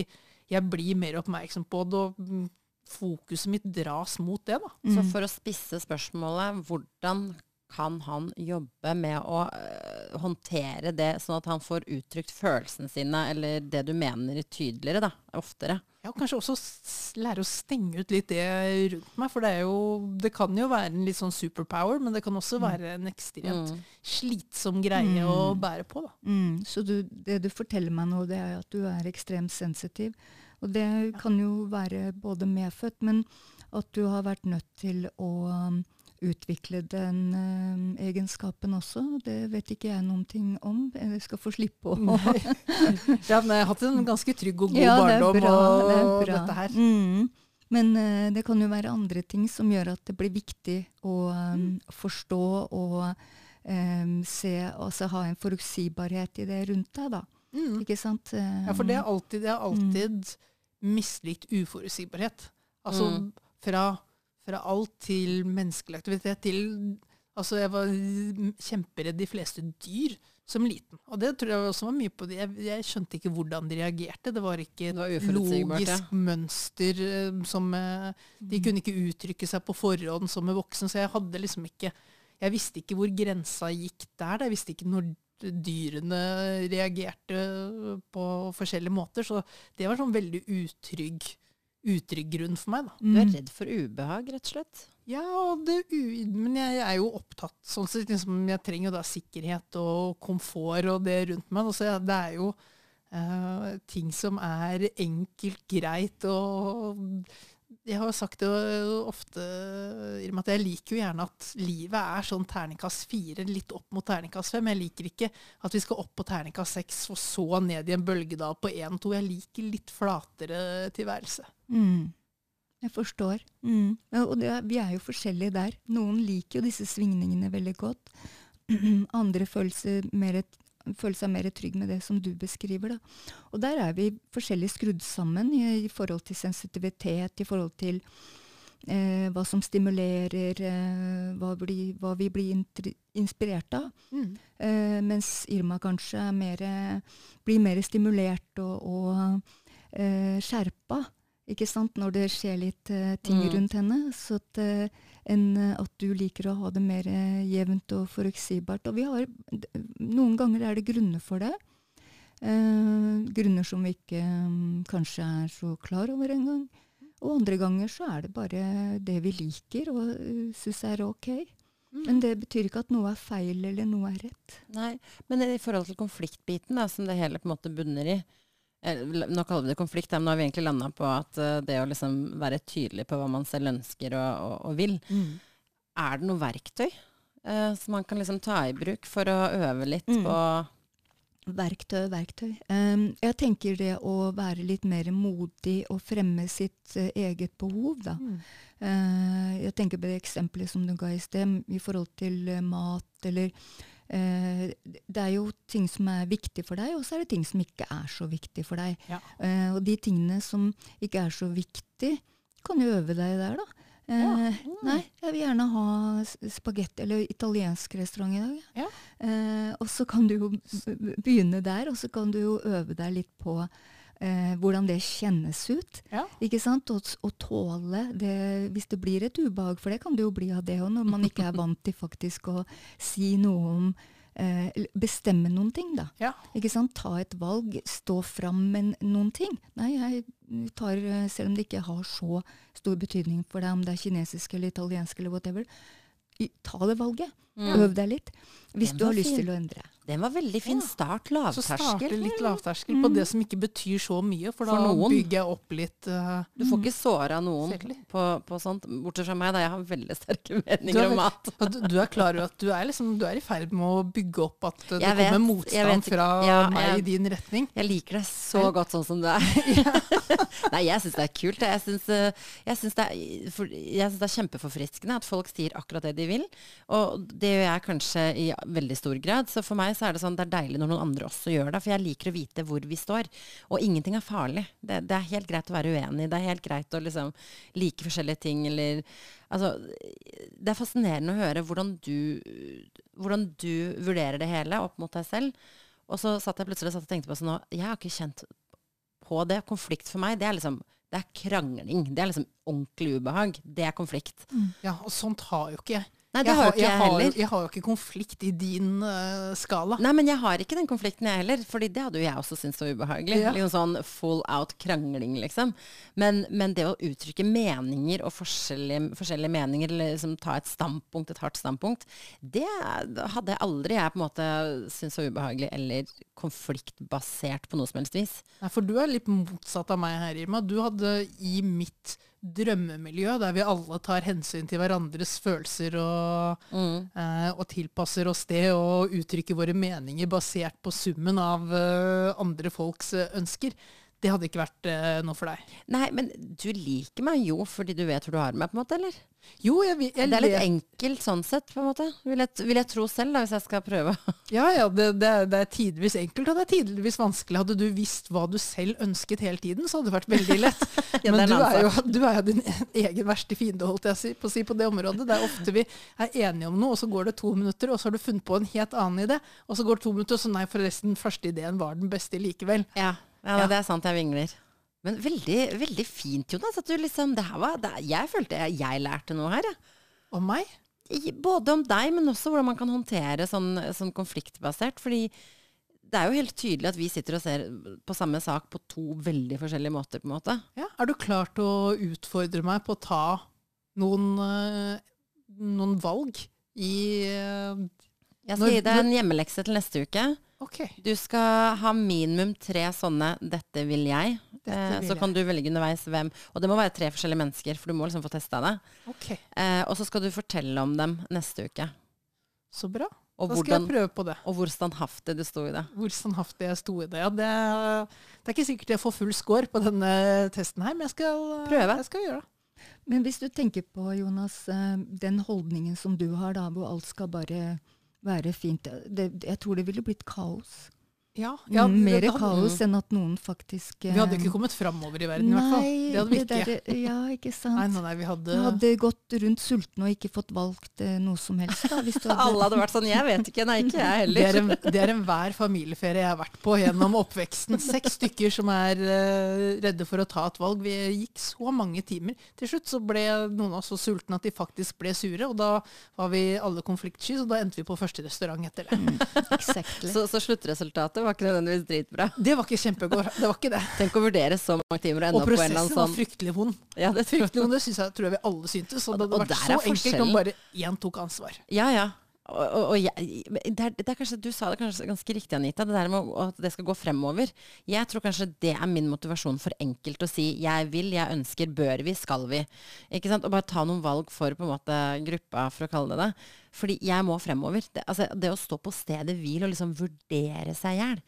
Speaker 2: jeg blir mer oppmerksom på det, og mm, fokuset mitt dras mot det. da.
Speaker 1: Så for å spisse spørsmålet, hvordan kan han jobbe med å øh, håndtere det, sånn at han får uttrykt følelsene sine, eller det du mener, tydeligere, da, oftere?
Speaker 2: Ja, og kanskje også lære å stenge ut litt det rundt meg. For det, er jo, det kan jo være en litt sånn superpower, men det kan også være en ekstremt
Speaker 1: Mm.
Speaker 2: slitsom greie å bære på. da.
Speaker 3: Mm, så du, det du forteller meg nå, det er at du er ekstremt sensitiv. Og det kan jo være både medfødt, men at du har vært nødt til å um, utvikle den eh, egenskapen også. Det vet ikke jeg noen ting om. Jeg skal få slippe å
Speaker 2: Ja, men jeg har hatt en ganske trygg og god
Speaker 3: Ja, det
Speaker 2: barndom
Speaker 3: bra,
Speaker 2: og
Speaker 3: det bra.
Speaker 2: dette her.
Speaker 3: Mm. Men eh, det kan jo være andre ting som gjør at det blir viktig å um, forstå og um, se, altså ha en forutsigbarhet i det rundt deg, da.
Speaker 2: Mm.
Speaker 3: Ikke sant? Um,
Speaker 2: Ja, for det er alltid, det er alltid mislikt uforutsigbarhet. Altså
Speaker 1: Mm.
Speaker 2: fra, fra alt til menneskelig aktivitet til Altså, jeg var kjemperedd de fleste dyr som liten. Og det tror jeg også var mye på det. Jeg, jeg skjønte ikke hvordan de reagerte. Det var ikke et logisk mønster eh, som eh, De kunne ikke uttrykke seg på forhånd som en voksen, så jeg hadde liksom ikke Jeg visste ikke hvor grensa gikk der. Jeg visste ikke når dyrene reagerte på forskjellige måter. Så det var sånn veldig utrygg, utrygg grunn for meg, da.
Speaker 1: Du er
Speaker 3: Mm.
Speaker 1: redd for ubehag, rett og slett?
Speaker 2: Ja, og det, u- men jeg er jo opptatt sånn sett, liksom, Jeg trenger jo da sikkerhet og komfort og det rundt meg. da, Så det er jo uh, ting som er enkelt, greit og Jeg har jo sagt det ofte, Irma, at jeg liker jo gjerne at livet er sånn terningkast fire, litt opp mot terningkast fem. Jeg liker ikke at vi skal opp på terningkast seks og så ned i en bølgedal på én to. Jeg liker litt flatere tilværelse.
Speaker 3: Mm. Jeg forstår. Mm. Ja, og det, vi er jo forskjellige der. Noen liker jo disse svingningene veldig godt. Andre følelser mer mer, føler seg mer trygg med det som du beskriver. Da. Og der er vi forskjellig skrudd sammen i, i forhold til sensitivitet, i forhold til eh, hva som stimulerer, eh, hva, bli, hva vi blir inspirert av. Eh, mens Irma kanskje er mer, blir mer stimulert og, og eh, skjerpa. Ikke sant? Når det skjer litt uh, ting
Speaker 1: Mm.
Speaker 3: rundt henne. Så at, uh, enn eh, at du liker å ha det mer uh, jevnt og forutsigbart. Og vi har, noen ganger er det grunner for det. Eh, grunner som vi ikke um, kanskje er så klar over engang. Og andre ganger så er det bare det vi liker og uh, syns er ok. Men det betyr ikke at noe er feil eller noe er rett.
Speaker 1: Nei, men i forhold til konfliktbiten, da, som det hele på en måte bunner i eh, Nå kaller vi det konflikt, men nå har vi egentlig landa på at eh, det å liksom være tydelig på hva man selv ønsker og, og, og vil. Er det noe verktøy eh, som man kan liksom ta i bruk for å øve litt
Speaker 3: Mm.
Speaker 1: på
Speaker 3: Verktøy, verktøy. Um, jeg tenker det å være litt mer modig og fremme sitt uh, eget behov, da. Eh, jeg tenker på det eksempelet som du ga i sted, i forhold til uh, mat eller eh, Det er jo ting som er viktig for deg, og så er det ting som ikke er så viktig for deg.
Speaker 2: Ja.
Speaker 3: Eh, og de tingene som ikke er så viktig, kan du øve deg der, da.
Speaker 2: Ja. Mm.
Speaker 3: Nei, jeg vil gjerne ha spagetti eller italiensk restaurant i dag.
Speaker 2: Ja.
Speaker 3: Eh, og så kan du jo begynne der, og så kan du jo øve deg litt på eh, hvordan det kjennes ut.
Speaker 2: Ja.
Speaker 3: Ikke sant? Og, og tåle det hvis det blir et ubehag, for det kan det jo bli av det òg, når man ikke er vant til faktisk å si noe om eh, Bestemme noen ting, da.
Speaker 2: Ja.
Speaker 3: Ikke sant? Ta et valg, stå fram med noen ting. Nei, jeg tar, eh, selv om det ikke har så stor betydning for deg om det er kinesisk eller italiensk eller whatever, ta det valget.
Speaker 1: Mm.
Speaker 3: Øv deg litt. Hvis
Speaker 1: Den
Speaker 3: du har lyst
Speaker 1: fin.
Speaker 3: til å endre.
Speaker 1: Den var veldig fin Start lavterskel.
Speaker 2: Så starte litt lavterskel på det som ikke betyr så mye, for, da
Speaker 1: for
Speaker 2: bygger jeg opp litt uh,
Speaker 1: Du får ikke såra noen på, på sånt, bortsett fra meg, da jeg har veldig sterke meninger
Speaker 2: er
Speaker 1: om mat.
Speaker 2: du, du er klar over at du er, liksom, du er i ferd med å bygge opp at det
Speaker 1: Jeg
Speaker 2: kommer
Speaker 1: vet,
Speaker 2: motstand
Speaker 1: vet
Speaker 2: fra
Speaker 1: Ja,
Speaker 2: meg
Speaker 1: jeg-
Speaker 2: i din retning.
Speaker 1: Jeg liker det så godt sånn som du er. Nei, jeg syns det er kult. Jeg syns, eh, jeg syns det, er- for- jeg syns det er kjempeforfriskende at folk sier akkurat det de vil. Og det gjør jeg kanskje i veldig stor grad. Så for meg så er det sånn det er deilig når noen andre også gjør det. For jeg liker å vite hvor vi står. Og ingenting er farlig. Det, det er helt greit å være uenig. Det er helt greit å liksom like forskjellige ting eller Altså, det er fascinerende å høre hvordan du, hvordan du vurderer det hele opp mot deg selv. Og så satt jeg plutselig og og tenkte på sånn Jeg har ikke kjent på det. Konflikt for meg, det er liksom det er krangling. Det er liksom ordentlig ubehag. Det er konflikt.
Speaker 2: Ja, og sånt har jo ikke jeg.
Speaker 1: Nei, det har jo ikke jeg
Speaker 2: jeg, har,
Speaker 1: heller.
Speaker 2: jeg har jo ikke konflikt i din uh, skala.
Speaker 1: Nei, men jeg har ikke den konflikten jeg heller, fordi det hadde jo jeg også syntes var ubehagelig.
Speaker 2: Ja.
Speaker 1: Liksom sånn full out krangling, liksom. Men, men det å uttrykke meninger og forskjellige, forskjellige meninger, eller liksom ta et standpunkt, et hardt standpunkt, det hadde aldri jeg på en måte syntes var ubehagelig eller konfliktbasert på noe som helst vis.
Speaker 2: Nei, for du er litt motsatt av meg her, Irma. Du hadde i mitt drømmemiljø, der vi alle tar hensyn til hverandres følelser og, eh, og tilpasser oss det og uttrykker våre meninger basert på summen av eh, andre folks eh, ønsker. Det hadde ikke vært uh, noe for deg.
Speaker 1: Nei, men du liker meg jo fordi du vet hvor du har meg, på en måte, eller?
Speaker 2: Jo, jeg, jeg
Speaker 1: det er litt enkelt sånn sett, på en måte. Vil jeg, vil jeg tro selv, da, hvis jeg skal prøve.
Speaker 2: Ja, ja, det, det, er- det er tidvis enkelt, og det er tidvis vanskelig. Hadde du visst hva du selv ønsket hele tiden, så hadde det vært veldig lett.
Speaker 1: Ja,
Speaker 2: men
Speaker 1: er
Speaker 2: du er, jo, du er jo din egen verste fiende, holdt jeg på å si, på det området. Det er ofte vi er enige om noe, og så går det to minutter, og så har du funnet på en helt annen idé. Og så går det to minutter, og så nei, forresten, første ideen var den beste likevel.
Speaker 1: Ja, ja,
Speaker 2: Ja.
Speaker 1: det er sant, jeg vingler. Men veldig, veldig fint, Jonas. At du liksom, det her var, det, jeg følte jeg, jeg lærte noe her, Ja.
Speaker 2: Om meg?
Speaker 1: I- Både om deg, men også hvordan man kan håndtere sånn, sånn konfliktbasert. Fordi det er jo helt tydelig at vi sitter og ser på samme sak på to veldig forskjellige måter, på en måte.
Speaker 2: Ja, er du klart å utfordre meg på å ta noen, eh, noen valg i eh,
Speaker 1: Jeg skal
Speaker 2: Når-
Speaker 1: gi deg en hjemmelekse til neste uke.
Speaker 2: Ok.
Speaker 1: Du skal ha minimum tre sånne 'dette vil jeg'.
Speaker 2: Dette
Speaker 1: Eh,
Speaker 2: vil
Speaker 1: så
Speaker 2: jeg.
Speaker 1: kan du velge underveis hvem. Og det må være tre forskjellige mennesker, for du må liksom få testa det.
Speaker 2: Okay.
Speaker 1: Eh, og så skal du fortelle om dem neste uke.
Speaker 2: så bra.
Speaker 1: Og
Speaker 2: Da skal
Speaker 1: hvordan,
Speaker 2: jeg prøve på det.
Speaker 1: og hvor standhaftig du sto i det.
Speaker 2: Hvor standhaftig jeg sto i det. Ja, det, det er ikke sikkert jeg får full score på denne testen her, men jeg skal,
Speaker 1: Prøve.
Speaker 2: Jeg skal gjøre det.
Speaker 3: Men hvis du tenker på, Jonas, eh, den holdningen som du har, da, hvor alt skal bare være fint det, Jeg tror det ville blitt kaos.
Speaker 2: Ja,
Speaker 3: ja, mer
Speaker 2: hadde-
Speaker 3: kaos enn at noen faktisk
Speaker 2: Vi hadde ikke kommet framover i verden, i hvert fall.
Speaker 3: Nei,
Speaker 2: Det hadde vi ikke.
Speaker 3: Der, ja, ikke sant.
Speaker 2: Nei, nei, nei, vi hadde,
Speaker 3: vi hadde gått rundt sultne og ikke fått valgt eh, noe som helst. Da, hvis du hadde,
Speaker 1: Alle hadde vært sånn 'jeg vet ikke', nei, ikke jeg
Speaker 2: det er,
Speaker 1: heller.
Speaker 2: en, det er enhver familieferie jeg har vært på gjennom oppveksten. Seks stykker som er eh, redde for å ta et valg. Vi gikk så mange timer. Til slutt så ble noen av oss så sultne at de faktisk ble sure, og da var vi alle konfliktsky, så da endte vi på første restaurant etter det.
Speaker 3: Exactly.
Speaker 1: Så, så sluttresultatet var ikke nødvendigvis dritbra.
Speaker 2: Det var ikke kjempegodt. Det var ikke det.
Speaker 1: Tenk å vurdere så mange timer og ende
Speaker 2: Og
Speaker 1: opp på en eller
Speaker 2: prosessen var
Speaker 1: sånn
Speaker 2: fryktelig vond.
Speaker 1: ja, det
Speaker 2: Fryktelig vond, det synes jeg, tror jeg vi alle syntes. Og det
Speaker 1: Og
Speaker 2: hadde vært så enkelt om bare én tok ansvar.
Speaker 1: Ja, ja. Og, og, jeg, det, er, det er kanskje, Du sa det kanskje ganske riktig, Anita, det der med at det skal gå fremover. Jeg tror kanskje det er min motivasjon for enkelt å si 'jeg vil, jeg ønsker, bør vi, skal vi'. Ikke sant? Og bare ta noen valg for på en måte gruppa, for å kalle det det. Fordi jeg må fremover. Det, altså, det å stå på stedet hvil og liksom vurdere seg i hjel,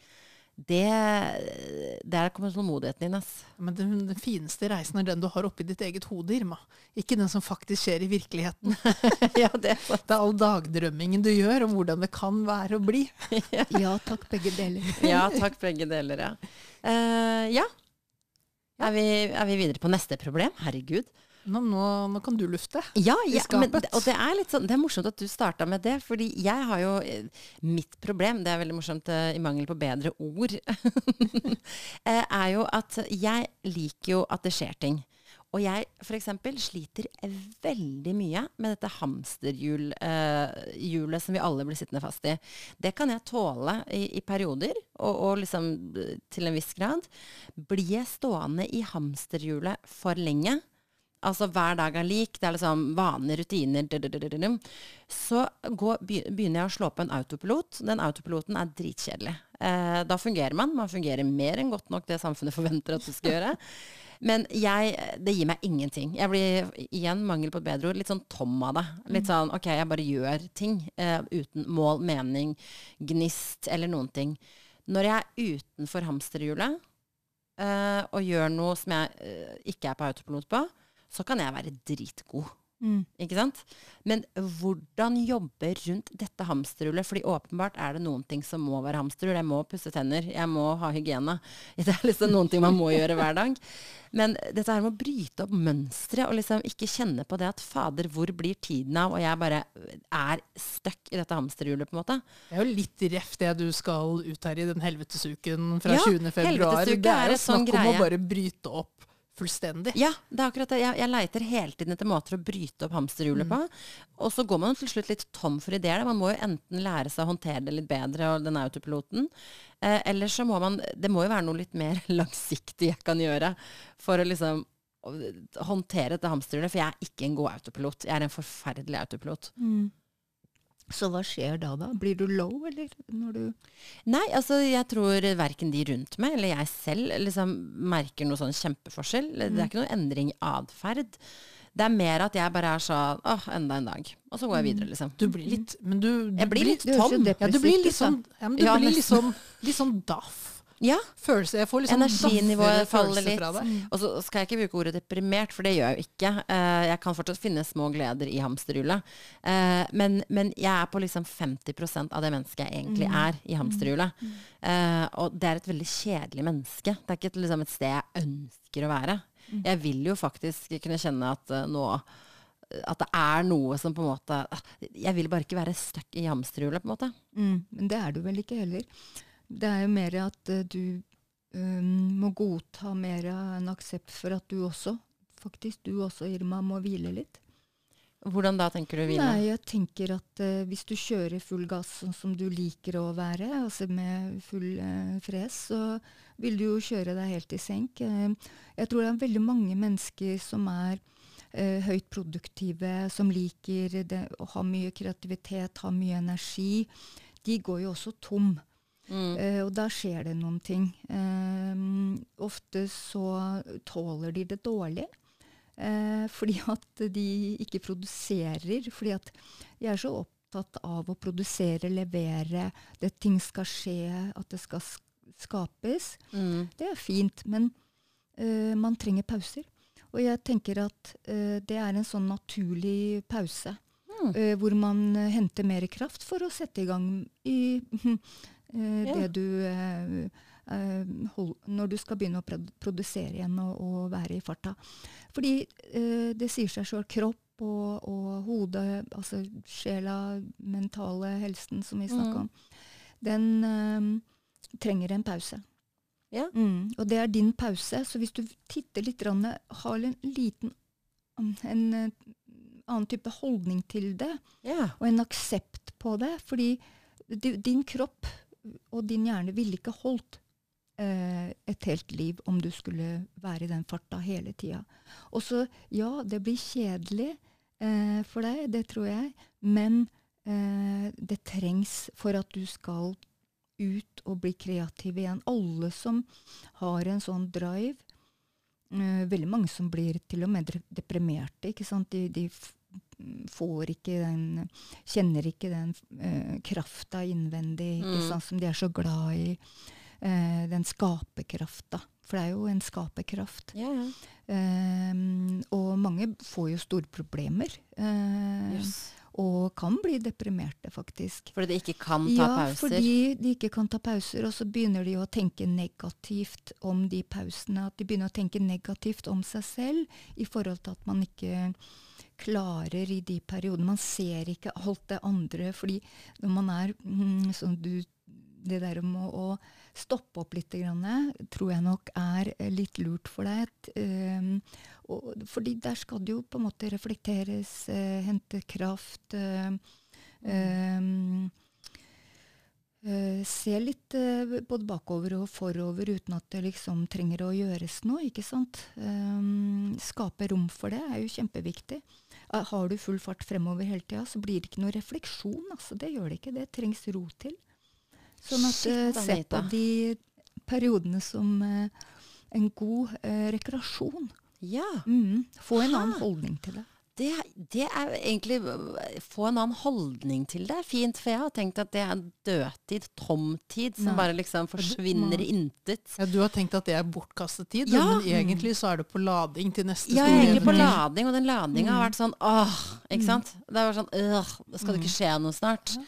Speaker 1: det Der kommer tålmodigheten inn, ass.
Speaker 2: Men den, den fineste reisen er den du har oppi ditt eget hode, Irma. Ikke den som faktisk skjer i virkeligheten.
Speaker 1: ja, det er.
Speaker 2: Det er all dagdrømmingen du gjør om hvordan det kan være å bli.
Speaker 3: Ja takk, begge deler.
Speaker 1: Ja, takk begge deler, ja. Uh, ja. Er vi, er vi videre på neste problem? Herregud.
Speaker 2: Nå, nå, nå kan du lufte.
Speaker 1: Ja, ja men, og det er litt sånn, det er morsomt at du starta med det, fordi jeg har jo eh, Mitt problem, det er veldig morsomt eh, i mangel på bedre ord, eh, er jo at jeg liker jo at det skjer ting. Og jeg f.eks. sliter veldig mye med dette hamsterhjulet eh, som vi alle blir sittende fast i. Det kan jeg tåle i, i perioder, og, og liksom til en viss grad. Blir jeg stående i hamsterhjulet for lenge, altså hver dag er lik, det er liksom vaner, rutiner, så går, begynner jeg å slå på en autopilot. Den autopiloten er dritkjedelig. Eh, da fungerer man. Man fungerer mer enn godt nok det samfunnet forventer at du skal gjøre. Men jeg, det gir meg ingenting. Jeg blir igjen, mangel på et bedre ord, litt sånn tom av det. Litt sånn ok, jeg bare gjør ting eh, uten mål, mening, gnist eller noen ting. Når jeg er utenfor hamsterhjulet eh, og gjør noe som jeg eh, ikke er på autopilot på, så kan jeg være dritgod.
Speaker 3: Mm.
Speaker 1: Ikke sant? Men hvordan jobbe rundt dette hamsterhullet? Fordi åpenbart er det noen ting som må være hamsterhull. Jeg må pusse tenner, jeg må ha hygiene. Det er liksom noen ting man må gjøre hver dag. Men dette her med å bryte opp mønstre og liksom ikke kjenne på det at fader, hvor blir tiden av? Og jeg bare er stuck i dette hamsterhjulet, på en måte.
Speaker 2: Det er jo litt reft det du skal ut her i den helvetesuken fra
Speaker 1: Ja,
Speaker 2: 20. februar. Det
Speaker 1: er
Speaker 2: jo
Speaker 1: sånn
Speaker 2: snakk om
Speaker 1: greie.
Speaker 2: å bare bryte opp fullstendig.
Speaker 1: Ja, det er akkurat det. Jeg, jeg leiter hele tiden etter måter å bryte opp hamsterhjulet på. Og så går man til slutt litt tom for ideer. Man må jo enten lære seg å håndtere det litt bedre, og den autopiloten. Eh, eller så må man Det må jo være noe litt mer langsiktig jeg kan gjøre for å liksom håndtere dette hamsterhjulet. For jeg er ikke en god autopilot. Jeg er en forferdelig autopilot.
Speaker 3: Mm. Så hva skjer da, da? Blir du low, eller? Når du
Speaker 1: Nei, altså jeg tror verken de rundt meg eller jeg selv liksom merker noe sånn kjempeforskjell. Det er ikke noe endring i atferd. Det er mer at jeg bare er sånn åh, enda en dag. Og så går jeg videre, liksom.
Speaker 2: Du blir litt Men du, du
Speaker 1: Jeg blir litt tom.
Speaker 2: Ja, du blir litt sånn, ja, men du
Speaker 1: Ja,
Speaker 2: blir sånn, litt sånn daff.
Speaker 1: Ja,
Speaker 2: Følelse, jeg får liksom
Speaker 1: Energinivået faller litt. og så skal jeg ikke bruke ordet deprimert, for det gjør jeg jo ikke. Eh, jeg kan fortsatt finne små gleder i hamsterhjulet. Eh, men, men jeg er på liksom 50% av det mennesket jeg egentlig er i hamsterhjulet. Eh, og det er et veldig kjedelig menneske. Det er ikke et, liksom, et sted jeg ønsker å være. Jeg vil jo faktisk kunne kjenne at nå at det er noe som på en måte Jeg vil bare ikke være stuck i hamsterhjulet, på en måte.
Speaker 3: Mm, men det er du vel ikke heller. Det er jo mer at eh, du um, må godta mer enn en aksept for at du også, faktisk du også, Irma, må hvile litt.
Speaker 1: Hvordan da tenker du hvile?
Speaker 3: Nei, jeg tenker at uh, hvis du kjører full gass sånn som du liker å være, altså med full uh, fres, så vil du jo kjøre deg helt i senk. Uh, jeg tror det er veldig mange mennesker som er høyt produktive, som liker det, å ha mye kreativitet, ha mye energi. De går jo også tom.
Speaker 1: Mm.
Speaker 3: Eh, og da skjer det noen ting. Uh, ofte så tåler de det dårlig. Uh, fordi at de ikke produserer. Fordi at de er så opptatt av å produsere, levere, det ting skal skje, at det skal skapes.
Speaker 1: Mm.
Speaker 3: Det er fint, men man trenger pauser. Og jeg tenker at det er en sånn naturlig pause.
Speaker 1: Mm.
Speaker 3: hvor man henter mer kraft for å sette i gang i
Speaker 1: Ja.
Speaker 3: det du eh, eh, hold, Når du skal begynne å produsere igjen og, og være i farta. Fordi eh, det sier seg sjøl. Kropp og, og hodet, altså sjela, mentale helsen som vi snakka
Speaker 1: Mm.
Speaker 3: om, den eh, trenger en pause.
Speaker 1: Ja.
Speaker 3: Mm, og det er din pause. Så hvis du titter litt, rann, har en liten en, en eh, annen type holdning til det,
Speaker 1: Ja.
Speaker 3: og en aksept på det Fordi di- din kropp og din hjerne ville ikke holdt eh, et helt liv om du skulle være i den farta hele tida. Og så, ja, det blir kjedelig eh, for deg, det tror jeg, men eh, det trengs for at du skal ut og bli kreativ igjen. Alle som har en sånn drive eh, Veldig mange som blir til og med deprimerte. ikke sant? De, de får ikke den Kjenner ikke den uh, krafta innvendig ikke
Speaker 1: Mm.
Speaker 3: sant? som de er så glad i. Uh, den skaperkrafta. For det er jo en skaperkraft.
Speaker 1: Ja, ja.
Speaker 3: Ehm, og mange får jo store problemer. Uh,
Speaker 1: yes.
Speaker 3: Og kan bli deprimerte, faktisk.
Speaker 1: Fordi de ikke kan ta
Speaker 3: ja,
Speaker 1: pauser.
Speaker 3: fordi de ikke kan ta pauser, og så begynner de å tenke negativt om de pausene. At de begynner å tenke negativt om seg selv i forhold til at man ikke klarer i de periodene. Man ser ikke alt det andre, fordi når man er mm, sånn du Det der med å, å stoppe opp litt, grann, tror jeg nok er eh, litt lurt for deg. Um, og, fordi der skal det jo på en måte reflekteres, eh, hente kraft. eh, um, eh, se litt eh, både bakover og forover uten at det liksom trenger å gjøres noe. ikke sant? Um, skape rom for det er jo kjempeviktig. Eh, har du full fart fremover hele tida, så blir det ikke noe refleksjon. altså Det gjør det ikke. Det trengs ro til. Sånn at
Speaker 1: Shit,
Speaker 3: eh, se på de periodene som eh, en god eh, rekreasjon.
Speaker 1: Ja.
Speaker 3: Mm. Få en annen holdning til det.
Speaker 1: Det, det er egentlig Få en annen holdning til det. Fint, for jeg har tenkt at det er en dødtid, tomtid, som
Speaker 3: Nei.
Speaker 1: bare liksom forsvinner i intet.
Speaker 2: Ja, du har tenkt at det er bortkastet tid,
Speaker 1: Ja.
Speaker 2: men egentlig så er det på lading til neste
Speaker 1: Ja,
Speaker 2: store
Speaker 1: egentlig på lading, og den ladinga har vært sånn åh, ikke sant? Det har vært sånn øh, skal det ikke skje noe snart? Men,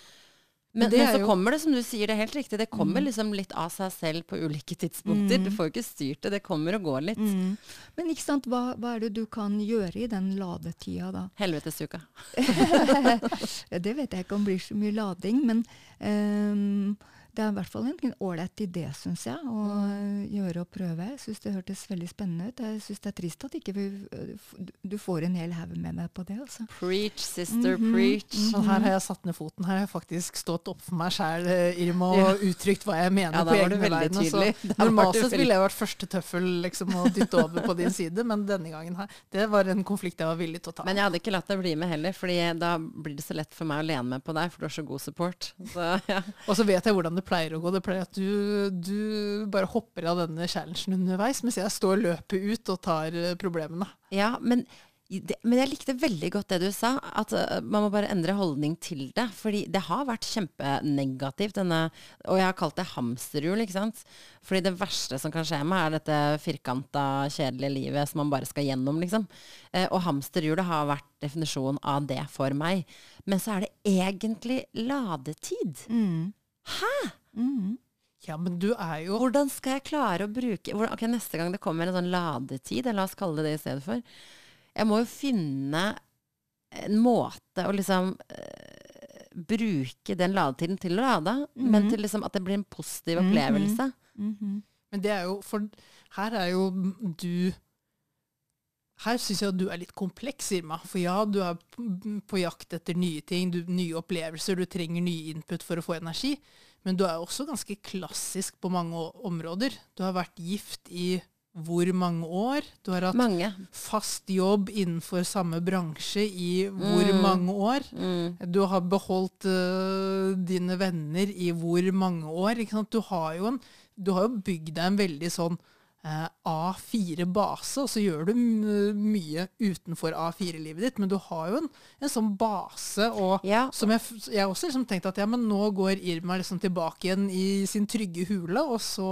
Speaker 2: Men det
Speaker 1: men så
Speaker 2: jo-
Speaker 1: kommer det, som du sier, det er helt riktig, det kommer liksom litt av seg selv på ulike tidspunkter. Du får jo ikke styrt det, det kommer og går litt.
Speaker 3: Mm. Men ikke sant, hva, hva er det du kan gjøre i den ladetida da?
Speaker 1: Helvetesuka.
Speaker 3: Det vet jeg ikke om blir så mye lading, men ehm, det er i hvert fall en ålreit idé, syns jeg, å
Speaker 1: Mm.
Speaker 3: gjøre og prøve. Jeg syns det hørtes veldig spennende ut. Jeg syns det er trist at ikke vi, du får en hel haug med meg på det. altså.
Speaker 1: Preach, sister,
Speaker 3: Mhm,
Speaker 1: preach.
Speaker 2: Men her har jeg satt ned foten. Her har jeg faktisk stått opp for meg sjæl, Irma, og uttrykt hva jeg mener
Speaker 1: Ja,
Speaker 2: på
Speaker 1: egen
Speaker 2: egne vegne. Så
Speaker 1: tydelig. Der var
Speaker 2: normalt sett ville jeg vært første tøffel liksom, å dytte over på din side, men denne gangen her, det var en konflikt jeg var villig til å ta.
Speaker 1: Men jeg hadde ikke latt deg bli med heller, for da blir det så lett for meg å lene meg på deg, for du har så god support. Så, ja.
Speaker 2: Og så vet jeg hvordan det pleier å gå. Det pleier at du, du bare hopper av denne challengen underveis, mens jeg står og løper ut og tar eh, problemene.
Speaker 1: ja, men det, men jeg likte veldig godt det du sa, at uh, man må bare endre holdning til det. Fordi det har vært kjempenegativt, denne Og jeg har kalt det hamsterhjul, ikke sant. Fordi det verste som kan skje meg, er dette firkanta, kjedelige livet som man bare skal gjennom, liksom. Eh, og hamsterhjulet har vært definisjonen av det for meg. Men så er det egentlig ladetid.
Speaker 3: Mm.
Speaker 1: Hæ?
Speaker 3: Mm.
Speaker 2: Ja, men du er jo
Speaker 1: Hvordan skal jeg klare å bruke hvordan, Ok, Neste gang det kommer en sånn ladetid, eller la oss kalle det det i stedet for Jeg må jo finne en måte å liksom eh, bruke den ladetiden til å lade, men
Speaker 3: Mhm.
Speaker 1: til liksom at det blir en positiv
Speaker 3: Mhm.
Speaker 1: opplevelse.
Speaker 3: -hmm.
Speaker 2: Men det er jo For her er jo du Her syns jeg at du er litt kompleks, Irma. For ja, du er på jakt etter nye ting, du, nye opplevelser, du trenger nye input for å få energi. Men du er også ganske klassisk på mange områder. Du har vært gift i hvor mange år? Du har hatt
Speaker 1: Mange.
Speaker 2: fast jobb innenfor samme bransje i hvor
Speaker 1: Mm.
Speaker 2: mange år?
Speaker 1: Mm.
Speaker 2: Du har beholdt uh, dine venner i hvor mange år? Du har jo, en, du har jo bygd deg en veldig sånn A4-base, og så gjør du mye utenfor A4-livet ditt, men du har jo en, en sånn base. og
Speaker 1: Ja.
Speaker 2: som jeg, jeg også liksom tenkte at ja, men nå går Irma liksom tilbake igjen i sin trygge hule, og så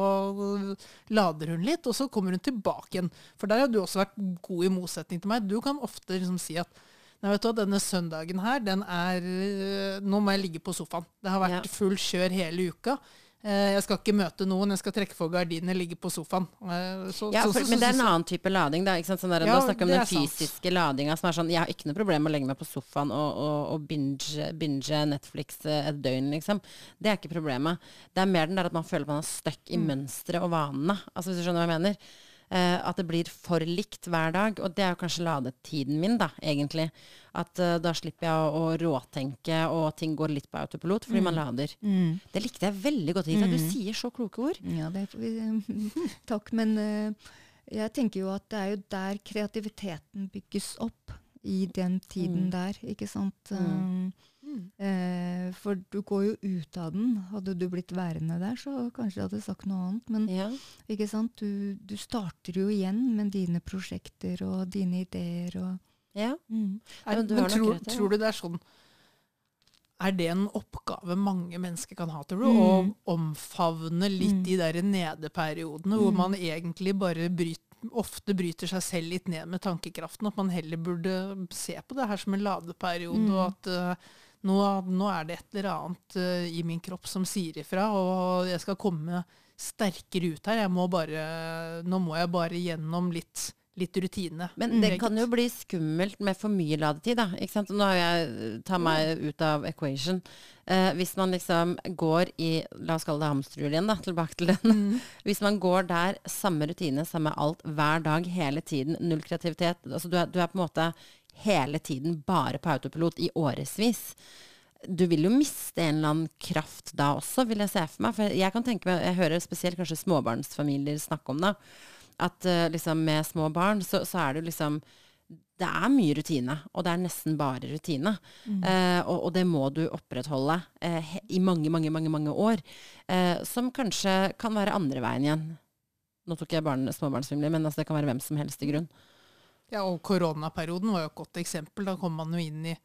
Speaker 2: lader hun litt, og så kommer hun tilbake igjen. For der har du også vært god i motsetning til meg. Du kan ofte liksom si at Nei, vet du hva, denne søndagen her, den er øh, Nå må jeg ligge på sofaen. Det har vært
Speaker 1: Ja.
Speaker 2: full kjør hele uka. Eh, Jeg skal ikke møte noen, jeg skal trekke for gardinene, ligge på sofaen. Eh, Så,
Speaker 1: Ja,
Speaker 2: så-
Speaker 1: for,
Speaker 2: så-
Speaker 1: men det er en annen type lading. Da? Sånn der,
Speaker 2: Ja,
Speaker 1: nå snakker vi om den
Speaker 2: er sant.
Speaker 1: fysiske ladinga som er sånn Jeg har ikke noe problem med å legge meg på sofaen og, og, og binge, binge Netflix eh, et døgn, liksom. Det er ikke problemet. Det er mer den der at man føler at man er stuck i
Speaker 2: Mm.
Speaker 1: mønsteret og vanene. Altså, hvis du skjønner hva jeg mener. Eh, at det blir for likt hver dag. Og det er jo kanskje ladetiden min, da, egentlig. At eh, da slipper jeg å, å råtenke, og ting går litt på autopilot fordi man lader.
Speaker 3: Mm.
Speaker 1: Det likte jeg veldig godt, Rita. Du sier så kloke ord.
Speaker 3: Ja, det får vi Takk. Men eh, jeg tenker jo at det er jo der kreativiteten bygges opp. I den tiden
Speaker 1: Mm.
Speaker 3: der, ikke sant.
Speaker 1: Mm.
Speaker 2: Mm.
Speaker 3: Eh, for du går jo ut av den. Hadde du blitt værende der, så kanskje du hadde sagt noe annet. Men
Speaker 1: Ja.
Speaker 3: ikke sant? Du, du starter jo igjen med dine prosjekter og dine ideer og
Speaker 1: ja.
Speaker 3: mm.
Speaker 2: Er,
Speaker 1: men du
Speaker 2: men tror,
Speaker 1: rett i
Speaker 2: tror du det er sånn Er det en oppgave mange mennesker kan ha, tror du?
Speaker 3: Mm.
Speaker 2: Å omfavne litt
Speaker 3: Mm.
Speaker 2: de der nedeperiodene hvor
Speaker 3: Mm.
Speaker 2: man egentlig bare bryter ofte bryter seg selv litt ned med tankekraften. At man heller burde se på det her som en ladeperiode,
Speaker 3: Mm.
Speaker 2: og at eh, nå, nå er det et eller annet eh, i min kropp som sier ifra, og jeg skal komme sterkere ut her. Jeg må bare, nå må jeg bare gjennom litt, litt rutine.
Speaker 1: Men det
Speaker 2: Meget.
Speaker 1: kan jo bli skummelt med for mye ladetid, da. Ikke sant? Nå har jeg tar meg ut av equation. Eh, hvis man liksom går i La oss kalle det hamsterhjulet igjen, da. Tilbake til den.
Speaker 2: Mm.
Speaker 1: Hvis man går der, samme rutine, samme alt, hver dag, hele tiden, null kreativitet. Altså du er, du er på en måte hele tiden bare på autopilot i årevis. Du vil jo miste en eller annen kraft da også, vil jeg se for meg. For jeg kan tenke meg, jeg hører spesielt kanskje småbarnsfamilier snakke om det, at uh, liksom med små barn så, så er det jo liksom det er mye rutine, og det er nesten bare rutine. Eh, og, og det må du opprettholde eh, i mange, mange, mange mange år. Eh, som kanskje kan være andre veien igjen. Nå tok jeg barn, småbarnsfamilie, men altså, det kan være hvem som helst i grunn.
Speaker 2: Ja, og koronaperioden var jo et godt eksempel. Da kom man jo inn i,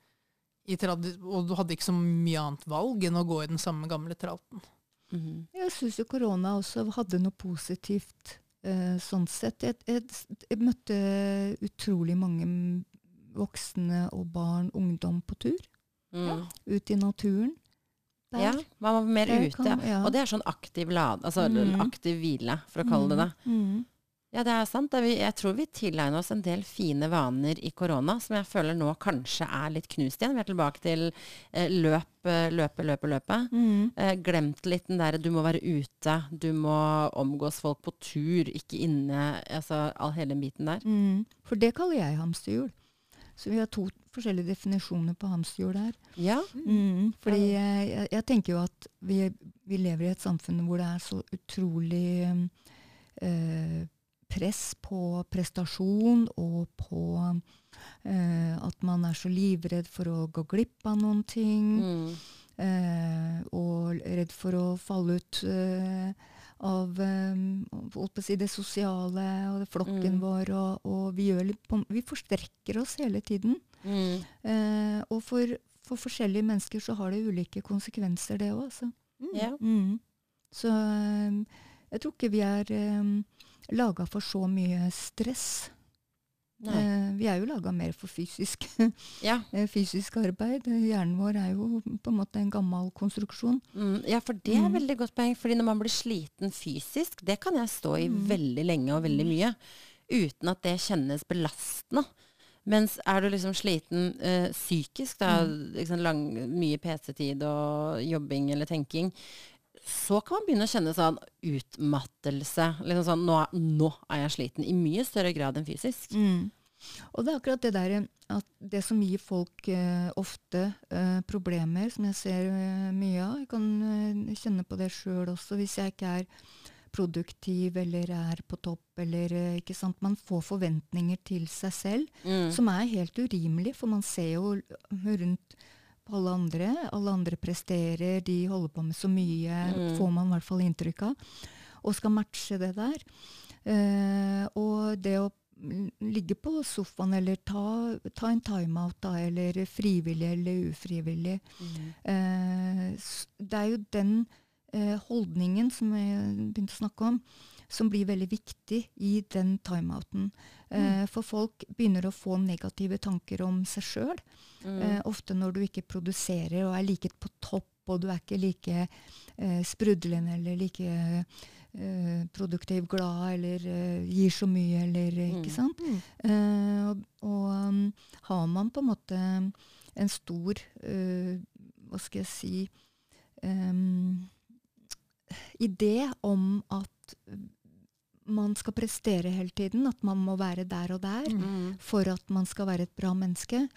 Speaker 2: i Og du hadde ikke så mye annet valg enn å gå i den samme gamle tralten.
Speaker 1: Mhm.
Speaker 3: Jeg syns jo korona også hadde noe positivt eh, sånn sett. Jeg, jeg, jeg møtte utrolig mange voksne og barn, ungdom, på tur.
Speaker 1: Mm.
Speaker 3: Ut i naturen. Der.
Speaker 1: Ja, man var mer ute.
Speaker 3: kan- ja.
Speaker 1: Og det er sånn aktiv lad, altså
Speaker 3: Mm.
Speaker 1: aktiv hvile, for å kalle det det. Ja, det er sant. Jeg tror vi tilegner oss en del fine vaner i korona som jeg føler nå kanskje er litt knust igjen. Vi er tilbake til eh, løp, eh, løpe, løpe, løpe.
Speaker 3: Mm.
Speaker 1: Eh, glemt litt den derre du må være ute, du må omgås folk på tur, ikke inne. Altså all hele biten der.
Speaker 3: Mm. For det kaller jeg hamsterhjul. Så vi har to forskjellige definisjoner på hamsterhjul her.
Speaker 1: Ja.
Speaker 3: Mm. Fordi jeg, jeg, jeg tenker jo at vi, vi lever i et samfunn hvor det er så utrolig eh, press på prestasjon og på eh, at man er så livredd for å gå glipp av noen ting.
Speaker 1: Mm.
Speaker 3: Eh, og redd for å falle ut eh, av um, å si det sosiale og det flokken
Speaker 1: Mm.
Speaker 3: vår. Og, og vi, gjør litt på, vi forstrekker oss hele tiden.
Speaker 1: Mm.
Speaker 3: Eh, og for, for forskjellige mennesker så har det ulike konsekvenser, det òg. Altså.
Speaker 1: Ja.
Speaker 3: Mm. Så um, jeg tror ikke vi er um, laga for så mye stress. Eh, vi er jo laga mer for fysisk,
Speaker 1: Ja.
Speaker 3: eh, fysisk arbeid. Hjernen vår er jo på en måte en gammel konstruksjon.
Speaker 1: Mm, ja, for det er
Speaker 3: Mm.
Speaker 1: veldig godt poeng. Fordi når man blir sliten fysisk, det kan jeg stå i
Speaker 3: Mm.
Speaker 1: veldig lenge og veldig mye. Uten at det kjennes belastende. Mens er du liksom sliten eh, psykisk, da, liksom lang, mye PC-tid og jobbing eller tenking, så kan man begynne å kjenne sånn utmattelse. Liksom sånn, nå, nå er jeg sliten. I mye større grad enn fysisk.
Speaker 3: Og det er akkurat det der at det som gir folk eh, ofte eh, problemer, som jeg ser eh, mye av Jeg kan eh, kjenne på det sjøl også, hvis jeg ikke er produktiv eller er på topp eller eh, ikke sant. Man får forventninger til seg selv
Speaker 1: Mm.
Speaker 3: som er helt urimelig, for man ser jo rundt på alle andre. Alle andre presterer, de holder på med så mye,
Speaker 1: Mm.
Speaker 3: får man i hvert fall inntrykk av. Og skal matche det der. Uh, og det å mm, ligge på sofaen eller ta, ta en timeout, da, eller frivillig eller ufrivillig
Speaker 1: Mm.
Speaker 3: eh, Det er jo den eh, holdningen som jeg begynte å snakke om, som blir veldig viktig i den timeouten. Eh, for folk begynner å få negative tanker om seg sjøl.
Speaker 1: Mm.
Speaker 3: Eh, ofte når du ikke produserer og er like på topp, og du er ikke like eh, sprudlende eller like eh, produktiv, glad eller eh, gir så mye eller eh,
Speaker 1: Mm.
Speaker 3: Ikke sant?
Speaker 2: Mm.
Speaker 3: Eh, og og um, har man på en måte en stor Hva skal jeg si um, Idé om at man skal prestere hele tiden, at man må være der og der
Speaker 1: Mm.
Speaker 3: for at man skal være et bra menneske,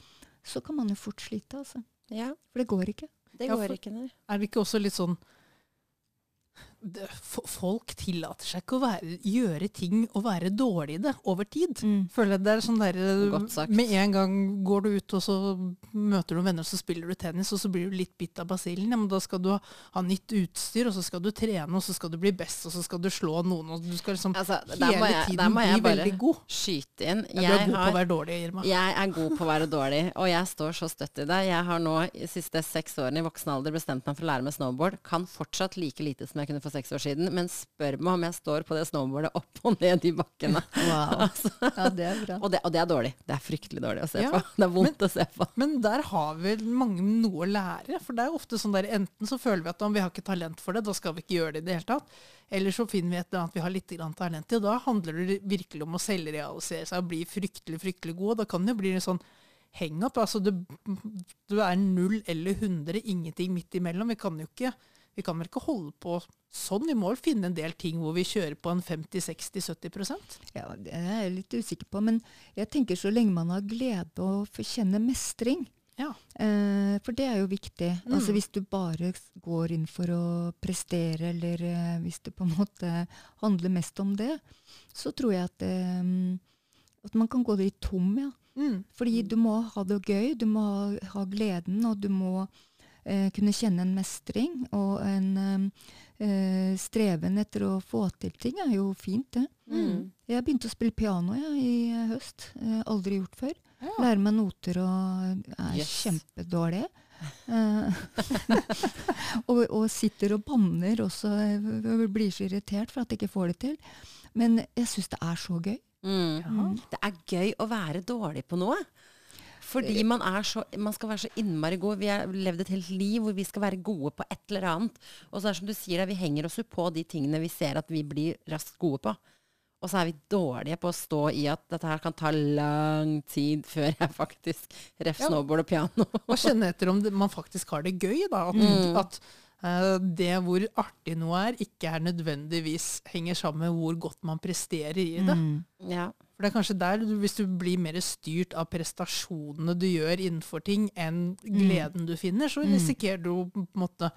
Speaker 3: så kan man jo fort slite, altså.
Speaker 1: Ja,
Speaker 3: For det går ikke.
Speaker 1: det
Speaker 2: Ja,
Speaker 1: går
Speaker 2: for-
Speaker 1: ikke, nei.
Speaker 2: Er det ikke også litt sånn Folk tillater seg ikke å være, gjøre ting og være dårlig i det over tid. Føler jeg det er sånn der, Med en gang går du ut og så møter du venner, og så spiller du tennis, og så blir du litt bitt av basillen. Ja, men da skal du ha, nytt utstyr, og så skal du trene, og så skal du bli best, og så skal du slå noen, og du skal liksom
Speaker 1: Altså,
Speaker 2: hele
Speaker 1: jeg,
Speaker 2: tiden bli veldig god.
Speaker 1: skyte inn.
Speaker 2: Ja, du er god på å være dårlig, Irma.
Speaker 1: Jeg er god på å være dårlig, og jeg står så støtt i det. Jeg har nå de siste seks årene i voksen alder bestemt meg for å lære meg snowboard. Kan fortsatt like lite som jeg kunne for seks år siden, men spør meg om jeg står på det snowboardet opp og ned i bakkene.
Speaker 3: Wow.
Speaker 1: Altså,
Speaker 3: Ja, det er bra.
Speaker 1: og, det, og det er dårlig. Det er fryktelig dårlig å se
Speaker 2: Ja,
Speaker 1: på. Det er vondt å se på.
Speaker 2: Men der har vel mange noe å lære. For det er ofte sånn der, enten så føler vi at om vi har ikke talent for det, da skal vi ikke gjøre det i det hele tatt. Eller så finner vi et eller annet vi har litt talent i, og da handler det virkelig om å selvrealisere seg og bli fryktelig, fryktelig god. Og da kan det jo bli en sånn hang-up. Altså du, du er null eller 100, ingenting midt imellom. Vi kan jo ikke vi kan vel ikke holde på sånn. Vi må vel finne en del ting hvor vi kjører på en 50-60-70%
Speaker 3: Ja, det er jeg litt usikker på, men jeg tenker så lenge man har glede og får kjenne mestring.
Speaker 2: Ja.
Speaker 3: Eh, for det er jo viktig.
Speaker 2: Mm.
Speaker 3: Altså Hvis du bare går inn for å prestere, eller eh, hvis det på en måte handler mest om det, så tror jeg at, eh, at man kan gå litt tom, ja.
Speaker 2: Mm.
Speaker 3: Fordi du må ha det gøy, du må ha, ha gleden, og du må kunne kjenne en mestring. Og en eh, eh, etter å få til ting er jo fint, det.
Speaker 1: Mm.
Speaker 3: Jeg begynte å spille piano ja, i eh, høst. Eh, aldri gjort før.
Speaker 2: Ja.
Speaker 3: Lærer meg noter og er
Speaker 1: Yes.
Speaker 3: kjempedårlig. Eh, og, og sitter og banner også. Jeg blir så irritert for at jeg ikke får det til. Men jeg syns det er så gøy.
Speaker 1: Mm.
Speaker 2: Ja.
Speaker 1: Det er gøy å være dårlig på noe. Fordi man, er så, man skal være så innmari god. Vi har levd et helt liv hvor vi skal være gode på et eller annet. Og så er det som du sier, vi henger oss jo på de tingene vi ser at vi blir raskt gode på. Og så er vi dårlige på å stå i at dette her kan ta lang tid før jeg faktisk ref snowboard og piano.
Speaker 2: Og kjenne etter om det, man faktisk har det gøy. Da. At,
Speaker 1: Mm.
Speaker 2: at uh, det hvor artig noe er, ikke er nødvendigvis henger sammen med hvor godt man presterer i det.
Speaker 3: Mm.
Speaker 1: Ja.
Speaker 2: For det er kanskje der, du, hvis du blir mer styrt av prestasjonene du gjør innenfor ting, enn gleden du finner, så
Speaker 3: Mm.
Speaker 2: risikerer du på en måte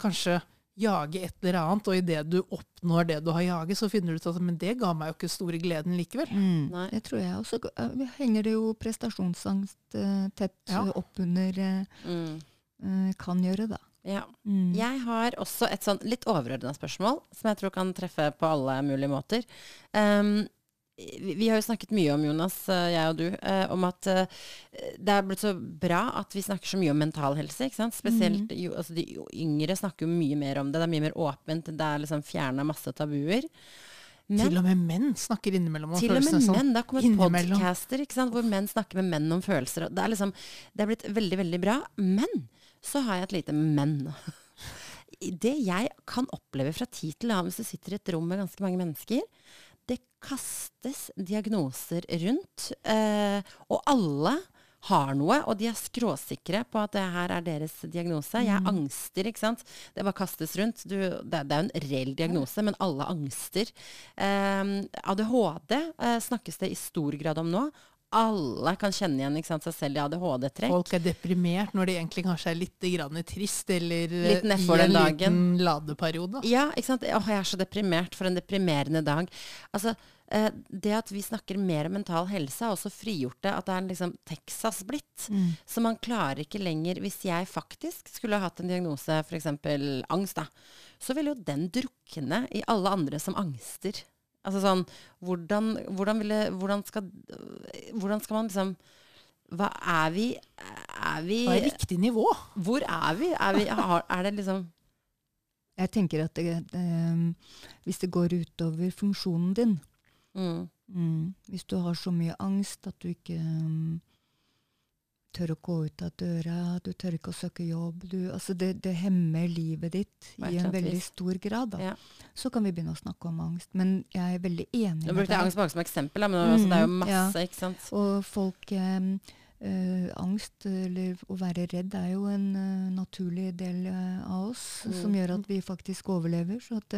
Speaker 2: kanskje jage et eller annet, og idet du oppnår det du har jaget, så finner du ut at men det ga meg jo ikke store gleden likevel.
Speaker 3: Mm.
Speaker 1: Nei.
Speaker 3: Det tror jeg. Og så eh, henger det jo prestasjonsangst uh, tett
Speaker 2: Ja.
Speaker 3: oppunder opp under eh,
Speaker 1: Mm.
Speaker 3: uh, Kan gjøre, da.
Speaker 1: Ja.
Speaker 3: Mm.
Speaker 1: Jeg har også et sånn litt overordna spørsmål, som jeg tror kan treffe på alle mulige måter. Um, vi har jo snakket mye om, Jonas, eh, jeg og du, eh, om at eh, det er blitt så bra at vi snakker så mye om mental helse. ikke sant? Spesielt jo, altså de yngre snakker jo mye mer om det. Det er mye mer åpent. Det er liksom fjerna masse tabuer. Men
Speaker 2: Til og med menn snakker innimellom om
Speaker 1: til og med
Speaker 2: sånn.
Speaker 1: menn. Det har kommet podcaster ikke sant, hvor menn snakker med menn om følelser. Det er liksom, det er blitt veldig, veldig bra. Men så har jeg et lite men. Det jeg kan oppleve fra tid til annen hvis du sitter i et rom med ganske mange mennesker, det kastes diagnoser rundt. Eh, og alle har noe, og de er skråsikre på at det her er deres diagnose. Jeg angster, ikke sant. Det bare kastes rundt. Du, det, det er jo en reell diagnose, men alle angster. Eh, ADHD eh, snakkes det i stor grad om nå. Alle kan kjenne igjen sant, seg selv i ADHD-trekk.
Speaker 2: Folk er deprimert når de egentlig kanskje er litt grann trist, eller eh,
Speaker 1: Litt
Speaker 2: i en
Speaker 1: den dagen.
Speaker 2: liten ladeperiode.
Speaker 1: Ja, ikke sant. Åh, jeg er så deprimert for en deprimerende dag. Altså, eh, det at vi snakker mer om mental helse, har også frigjort det. At det er liksom Texas blitt.
Speaker 2: Mm.
Speaker 1: Så man klarer ikke lenger Hvis jeg faktisk skulle ha hatt en diagnose, f.eks. angst, da, så ville jo den drukne i alle andre som angster. Altså sånn Hvordan, hvordan, ville, hvordan, skal, hvordan skal man liksom Hva er vi Er vi
Speaker 2: Hva er riktig nivå?
Speaker 1: Hvor er vi? Er, vi, har, er det liksom
Speaker 3: Jeg tenker at det, det, hvis det går utover funksjonen din
Speaker 1: mm,
Speaker 3: mm, Hvis du har så mye angst at du ikke mm, tør å gå ut av døra, du tør ikke å søke jobb du, altså det, det hemmer livet ditt i en veldig stor grad.
Speaker 1: Ja.
Speaker 3: Så kan vi begynne å snakke om angst. Men jeg er veldig enig
Speaker 1: Nå brukte jeg angst bare som eksempel, men altså, det er jo
Speaker 3: masse.
Speaker 1: masse, ikke sant.
Speaker 3: Og folk eh, Uh, Angst, eller å være redd, er jo en uh, naturlig del uh, av oss,
Speaker 1: Mm.
Speaker 3: som gjør at vi faktisk overlever. Så at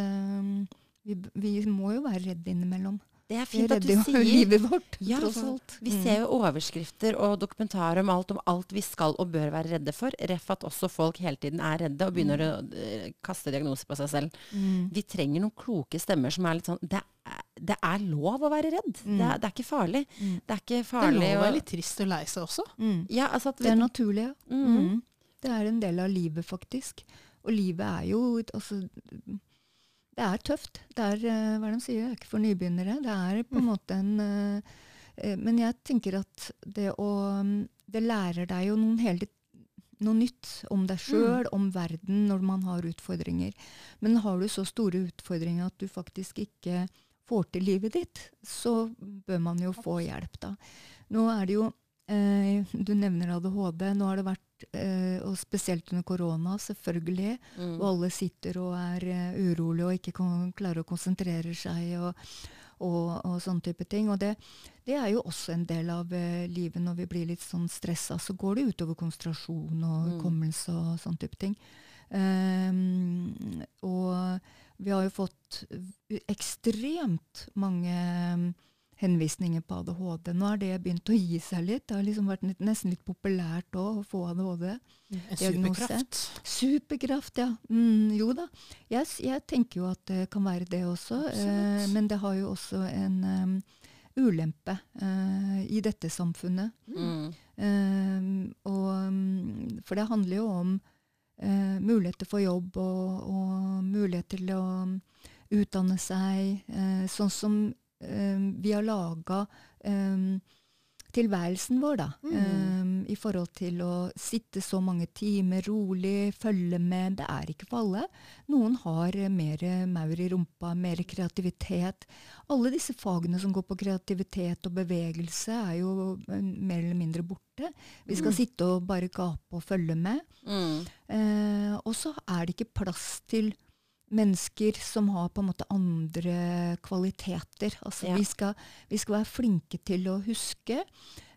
Speaker 3: vi, vi må jo være redde innimellom.
Speaker 1: Det er
Speaker 3: Vi
Speaker 1: fint at du
Speaker 3: redder jo
Speaker 1: sier
Speaker 3: livet vårt,
Speaker 1: Ja,
Speaker 3: tross alt.
Speaker 1: Vi
Speaker 3: Mm.
Speaker 1: ser jo overskrifter og dokumentarer om alt, om alt vi skal og bør være redde for. Ref at også folk hele tiden er redde og begynner å eh, kaste diagnoser på seg selv.
Speaker 3: Mm.
Speaker 1: Vi trenger noen kloke stemmer som er litt sånn Det er, det er lov å være redd.
Speaker 3: Mm.
Speaker 1: Det, er, det er ikke farlig.
Speaker 3: Mm.
Speaker 1: Det er ikke
Speaker 2: Det er lov å være litt trist og lei seg også.
Speaker 3: Mm.
Speaker 1: ja, altså at
Speaker 3: Det er naturlig, ja.
Speaker 1: Mm.
Speaker 3: Mm. Det er en del av livet, faktisk. Og livet er jo altså, Det er tøft. Det er eh, hva de sier, er ikke for nybegynnere. Det er på en måte en eh, eh, Men jeg tenker at det å mm, Det lærer deg jo noen hele noe nytt om deg sjøl, om verden, når man har utfordringer. Men har du så store utfordringer at du faktisk ikke får til livet ditt, så bør man jo få hjelp, da. Nå er det jo Du nevner ADHD. Nå har det vært, eh, og spesielt under korona, selvfølgelig,
Speaker 1: mm.
Speaker 3: og alle sitter og er eh, urolige og ikke kan klare å konsentrere seg og, og, og sånne type ting. Og det, det er jo også en del av eh, livet når vi blir litt sånn stressa. Så går det utover konsentrasjon og
Speaker 1: Mm.
Speaker 3: og sånne type ting. Um, og vi har jo fått ekstremt mange mm, henvisninger på ADHD. Nå har det begynt å gi seg litt. Det har liksom vært nesten litt populært òg å få ADHD.
Speaker 2: En
Speaker 3: Diagnose.
Speaker 2: superkraft.
Speaker 3: Superkraft, ja. Mm, jo da. Jeg, jeg tenker jo at det kan være det også. Eh, men det har jo også en um, ulempe uh, i dette samfunnet.
Speaker 1: Mm.
Speaker 3: Uh, og, mm, for det handler jo om uh, muligheter for jobb og, og muligheter til å mm, utdanne seg. eh, sånn som vi har laga tilværelsen vår, da.
Speaker 2: Mm.
Speaker 3: eh, I forhold til å sitte så mange timer rolig, følge med. Det er ikke for alle. Noen har eh, mer maur i rumpa, mer kreativitet. Alle disse fagene som går på kreativitet og bevegelse, er jo eh, mer eller mindre borte. Vi skal
Speaker 1: Mm.
Speaker 3: sitte og bare gape og følge med.
Speaker 1: Mm.
Speaker 3: Eh, og så er det ikke plass til mennesker som har på en måte andre kvaliteter. Altså
Speaker 1: Ja.
Speaker 3: vi, skal, vi skal være flinke til å huske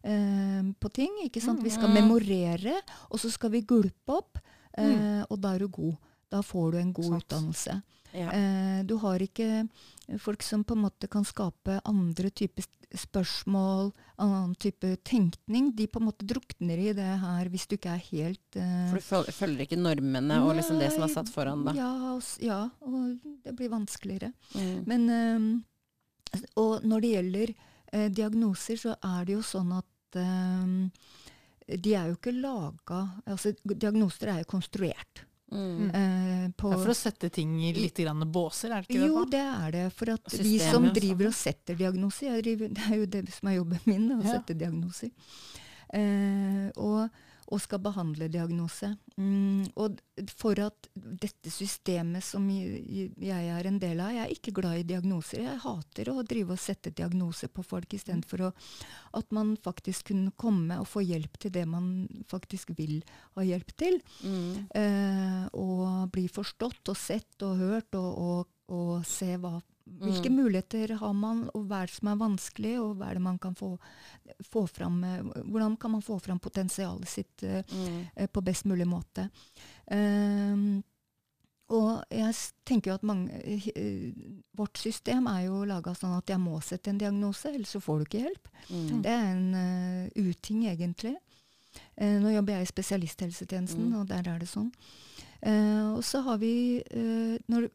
Speaker 3: eh, på ting. ikke sant? Vi skal
Speaker 1: Mhm.
Speaker 3: memorere, og så skal vi gulpe opp, eh, og da er du god. Da får du en god
Speaker 2: Sant.
Speaker 3: utdannelse.
Speaker 1: Ja.
Speaker 3: Eh, du har ikke folk som på en måte kan skape andre typer spørsmål, annen type tenkning. De på en måte drukner i det her hvis du ikke er helt uh,
Speaker 1: For du føl- følger ikke normene og liksom det som er satt foran, da.
Speaker 3: Ja, og, ja, og det blir vanskeligere.
Speaker 1: Mm.
Speaker 3: Men um, Og når det gjelder uh, diagnoser, så er det jo sånn at um, de er jo ikke laga altså, Diagnoser er jo konstruert.
Speaker 1: Mm.
Speaker 3: Eh, på,
Speaker 2: Det er for å sette ting i litt grann båser, er det ikke
Speaker 3: jo,
Speaker 2: det?
Speaker 3: er det. For at vi som driver og setter diagnoser jeg driver, Det er jo det som er jobben min, å
Speaker 2: Ja.
Speaker 3: sette diagnoser. Eh, og, og skal behandle diagnose. Mm, og for at dette systemet som jeg, er en del av Jeg er ikke glad i diagnoser. Jeg hater å drive og sette diagnoser på folk istedenfor at man faktisk kunne komme og få hjelp til det man faktisk vil ha hjelp til.
Speaker 1: Mm.
Speaker 3: Eh, og bli forstått og sett og hørt, og, og, og se hva, hvilke muligheter har man, og hva er det som er vanskelig, og hva er det man kan få, få fram, eh, hvordan kan man få fram potensialet sitt eh,
Speaker 1: Mm.
Speaker 3: eh, på best mulig måte. Um, og jeg tenker jo at mange, vårt system er jo laga sånn at jeg må sette en diagnose, ellers så får du ikke hjelp.
Speaker 1: Mm.
Speaker 3: Det er en uh, uting, egentlig. Uh, nå jobber jeg i spesialisthelsetjenesten,
Speaker 1: Mm.
Speaker 3: og der er det sånn. Uh, og så har vi når,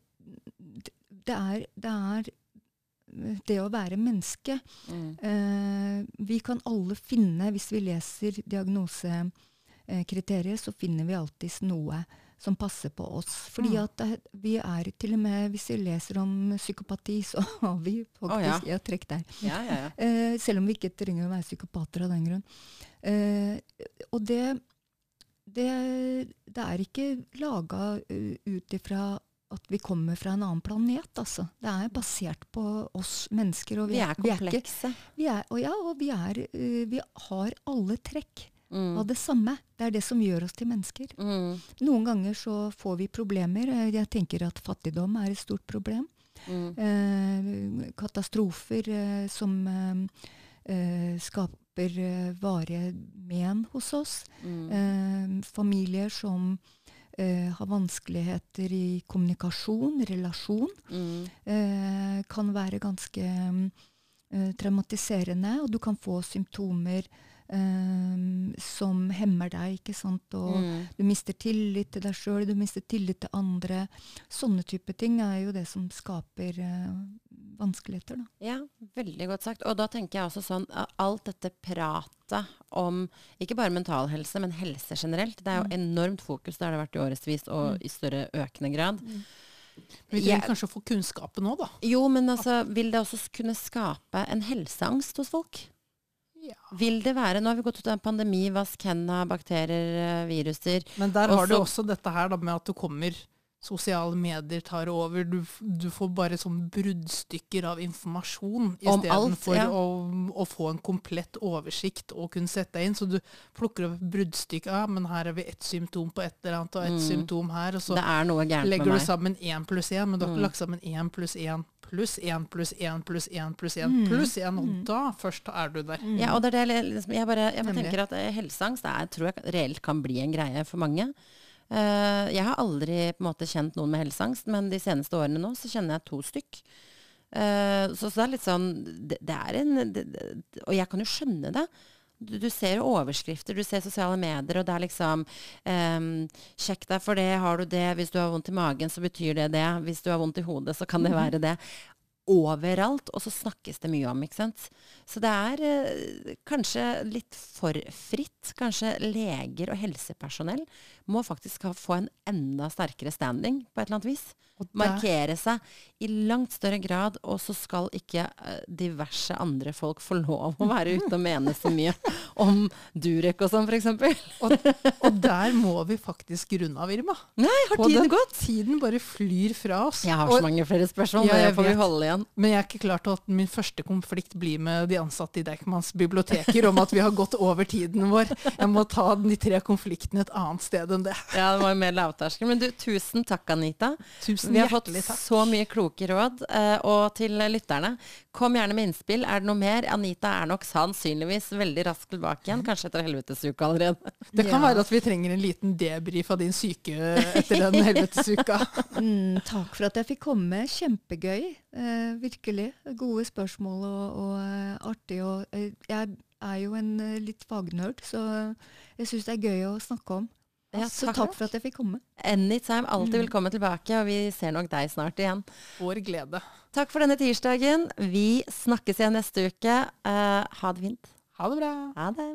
Speaker 3: det, er, det er eh, det å være menneske.
Speaker 1: Mm.
Speaker 3: Eh, vi kan alle finne, hvis vi leser diagnosekriteriet, så finner vi alltids noe som passer på oss. Fordi
Speaker 2: Mm.
Speaker 3: at det, vi er til og med, hvis vi leser om psykopati, så har vi faktisk
Speaker 1: Å,
Speaker 3: ja. trekk der.
Speaker 1: Ja, ja, ja.
Speaker 3: Eh, selv om vi ikke trenger å være psykopater av den grunn. Eh, og det, det, det er ikke laga uh, ut ifra at vi kommer fra en annen planet, altså. Det er basert på oss mennesker. Og
Speaker 1: Vi er komplekse.
Speaker 3: vi er, og ja, og vi, er, eh, vi har alle trekk
Speaker 1: Mm.
Speaker 3: av det samme. Det er det som gjør oss til mennesker.
Speaker 1: Mm.
Speaker 3: Noen ganger så får vi problemer. Eh, Jeg tenker at fattigdom er et stort problem.
Speaker 1: Mm.
Speaker 3: Eh, katastrofer eh, som eh, eh, skaper varige men hos oss.
Speaker 1: Mm.
Speaker 3: Eh, familier som eh, har vanskeligheter i kommunikasjon, relasjon,
Speaker 1: Mm.
Speaker 3: eh, kan være ganske eh, traumatiserende, og du kan få symptomer eh, som hemmer deg, ikke sant. Og
Speaker 1: Mm.
Speaker 3: du mister tillit til deg sjøl, du mister tillit til andre. Sånne type ting er jo det som skaper eh, vanskeligheter, da.
Speaker 1: Ja, veldig godt sagt. Og da tenker jeg også sånn alt dette pratet om ikke bare mental helse, men helse generelt. Det er jo enormt fokus, det har det vært i årevis og i større økende grad.
Speaker 2: Vi
Speaker 1: Jeg-
Speaker 2: trenger kanskje å få kunnskapen nå, da.
Speaker 1: Jo, men altså, vil det også kunne skape en helseangst hos folk?
Speaker 2: Ja.
Speaker 1: Vil det være Nå har vi gått ut av en pandemi, vask hendene, bakterier, eh, viruser.
Speaker 2: Men der har du
Speaker 1: Også-
Speaker 2: også dette her da, med at du kommer Sosiale medier tar over. Du, du får bare sånn bruddstykker av informasjon istedenfor
Speaker 1: ja.
Speaker 2: å, å få en komplett oversikt og kunne sette deg inn. Så du plukker opp bruddstykker. Ja, men her har vi ett symptom på et eller annet, og ett
Speaker 1: Mm.
Speaker 2: symptom her. Og så
Speaker 1: er
Speaker 2: legger du sammen én pluss én, men du har
Speaker 1: Mm.
Speaker 2: ikke lagt sammen én pluss én pluss én pluss én pluss én pluss én
Speaker 3: Mm.
Speaker 2: pluss én, og
Speaker 3: Mm.
Speaker 2: da først er du der.
Speaker 1: Ja, og det er det liksom, jeg bare, jeg bare tenker at eh, helseangst er, tror jeg reelt kan bli en greie for mange. Eh, jeg har aldri på en måte kjent noen med helseangst, men de seneste årene nå så kjenner jeg to stykk. Eh, så, så det er litt sånn Det, det er en det, Og jeg kan jo skjønne det. Du, du ser overskrifter, du ser sosiale medier, og det er liksom um, Sjekk deg for det, har du det? Hvis du har vondt i magen, så betyr det det. Hvis du har vondt i hodet, så kan det være det. Overalt. Og så snakkes det mye om, ikke sant. Så det er eh, kanskje litt for fritt. Kanskje leger og helsepersonell må faktisk ha, få en enda sterkere standing på et eller annet vis. Markere seg i langt større grad, og så skal ikke eh, diverse andre folk få lov å være ute og mene så mye om Durek og sånn, f.eks.
Speaker 2: Og, og der må vi faktisk runde av, Irma.
Speaker 1: Nei, har
Speaker 2: Og
Speaker 1: tiden gått?
Speaker 2: Tiden bare flyr fra oss.
Speaker 1: Jeg har så mange flere spørsmål,
Speaker 2: Ja,
Speaker 1: men
Speaker 2: jeg
Speaker 1: det får vi holde igjen.
Speaker 2: Men jeg er ikke klar til at min første konflikt blir med de ansatte i Deichmans biblioteker om at vi har gått over tiden vår. Jeg må ta de tre konfliktene et annet sted enn det.
Speaker 1: Ja, det var jo mer lavterskel. Men du, tusen takk, Anita.
Speaker 2: Tusen
Speaker 1: Vi har fått
Speaker 2: takk.
Speaker 1: så mye kloke råd. eh, Og til lytterne, kom gjerne med innspill. Er det noe mer? Anita er nok sannsynligvis veldig raskt tilbake igjen, kanskje etter helvetesuka allerede.
Speaker 2: Det kan
Speaker 3: Ja.
Speaker 2: være at vi trenger en liten debrief av din syke etter den helvetesuka.
Speaker 3: Mm, takk for at jeg fikk komme. Kjempegøy. Eh, virkelig. Gode spørsmål og, og uh, artig. Og, uh, jeg er jo en uh, litt fagnerd, så jeg syns det er gøy å snakke om.
Speaker 1: Ja,
Speaker 3: så
Speaker 1: takk.
Speaker 3: takk for at jeg fikk komme.
Speaker 1: Anytime. Alltid
Speaker 3: Mm.
Speaker 1: velkommen tilbake, og vi ser nok deg snart igjen.
Speaker 2: Vår glede.
Speaker 1: Takk for denne tirsdagen. Vi snakkes igjen neste uke. Eh, ha det fint.
Speaker 2: Ha det bra.
Speaker 1: Ha det.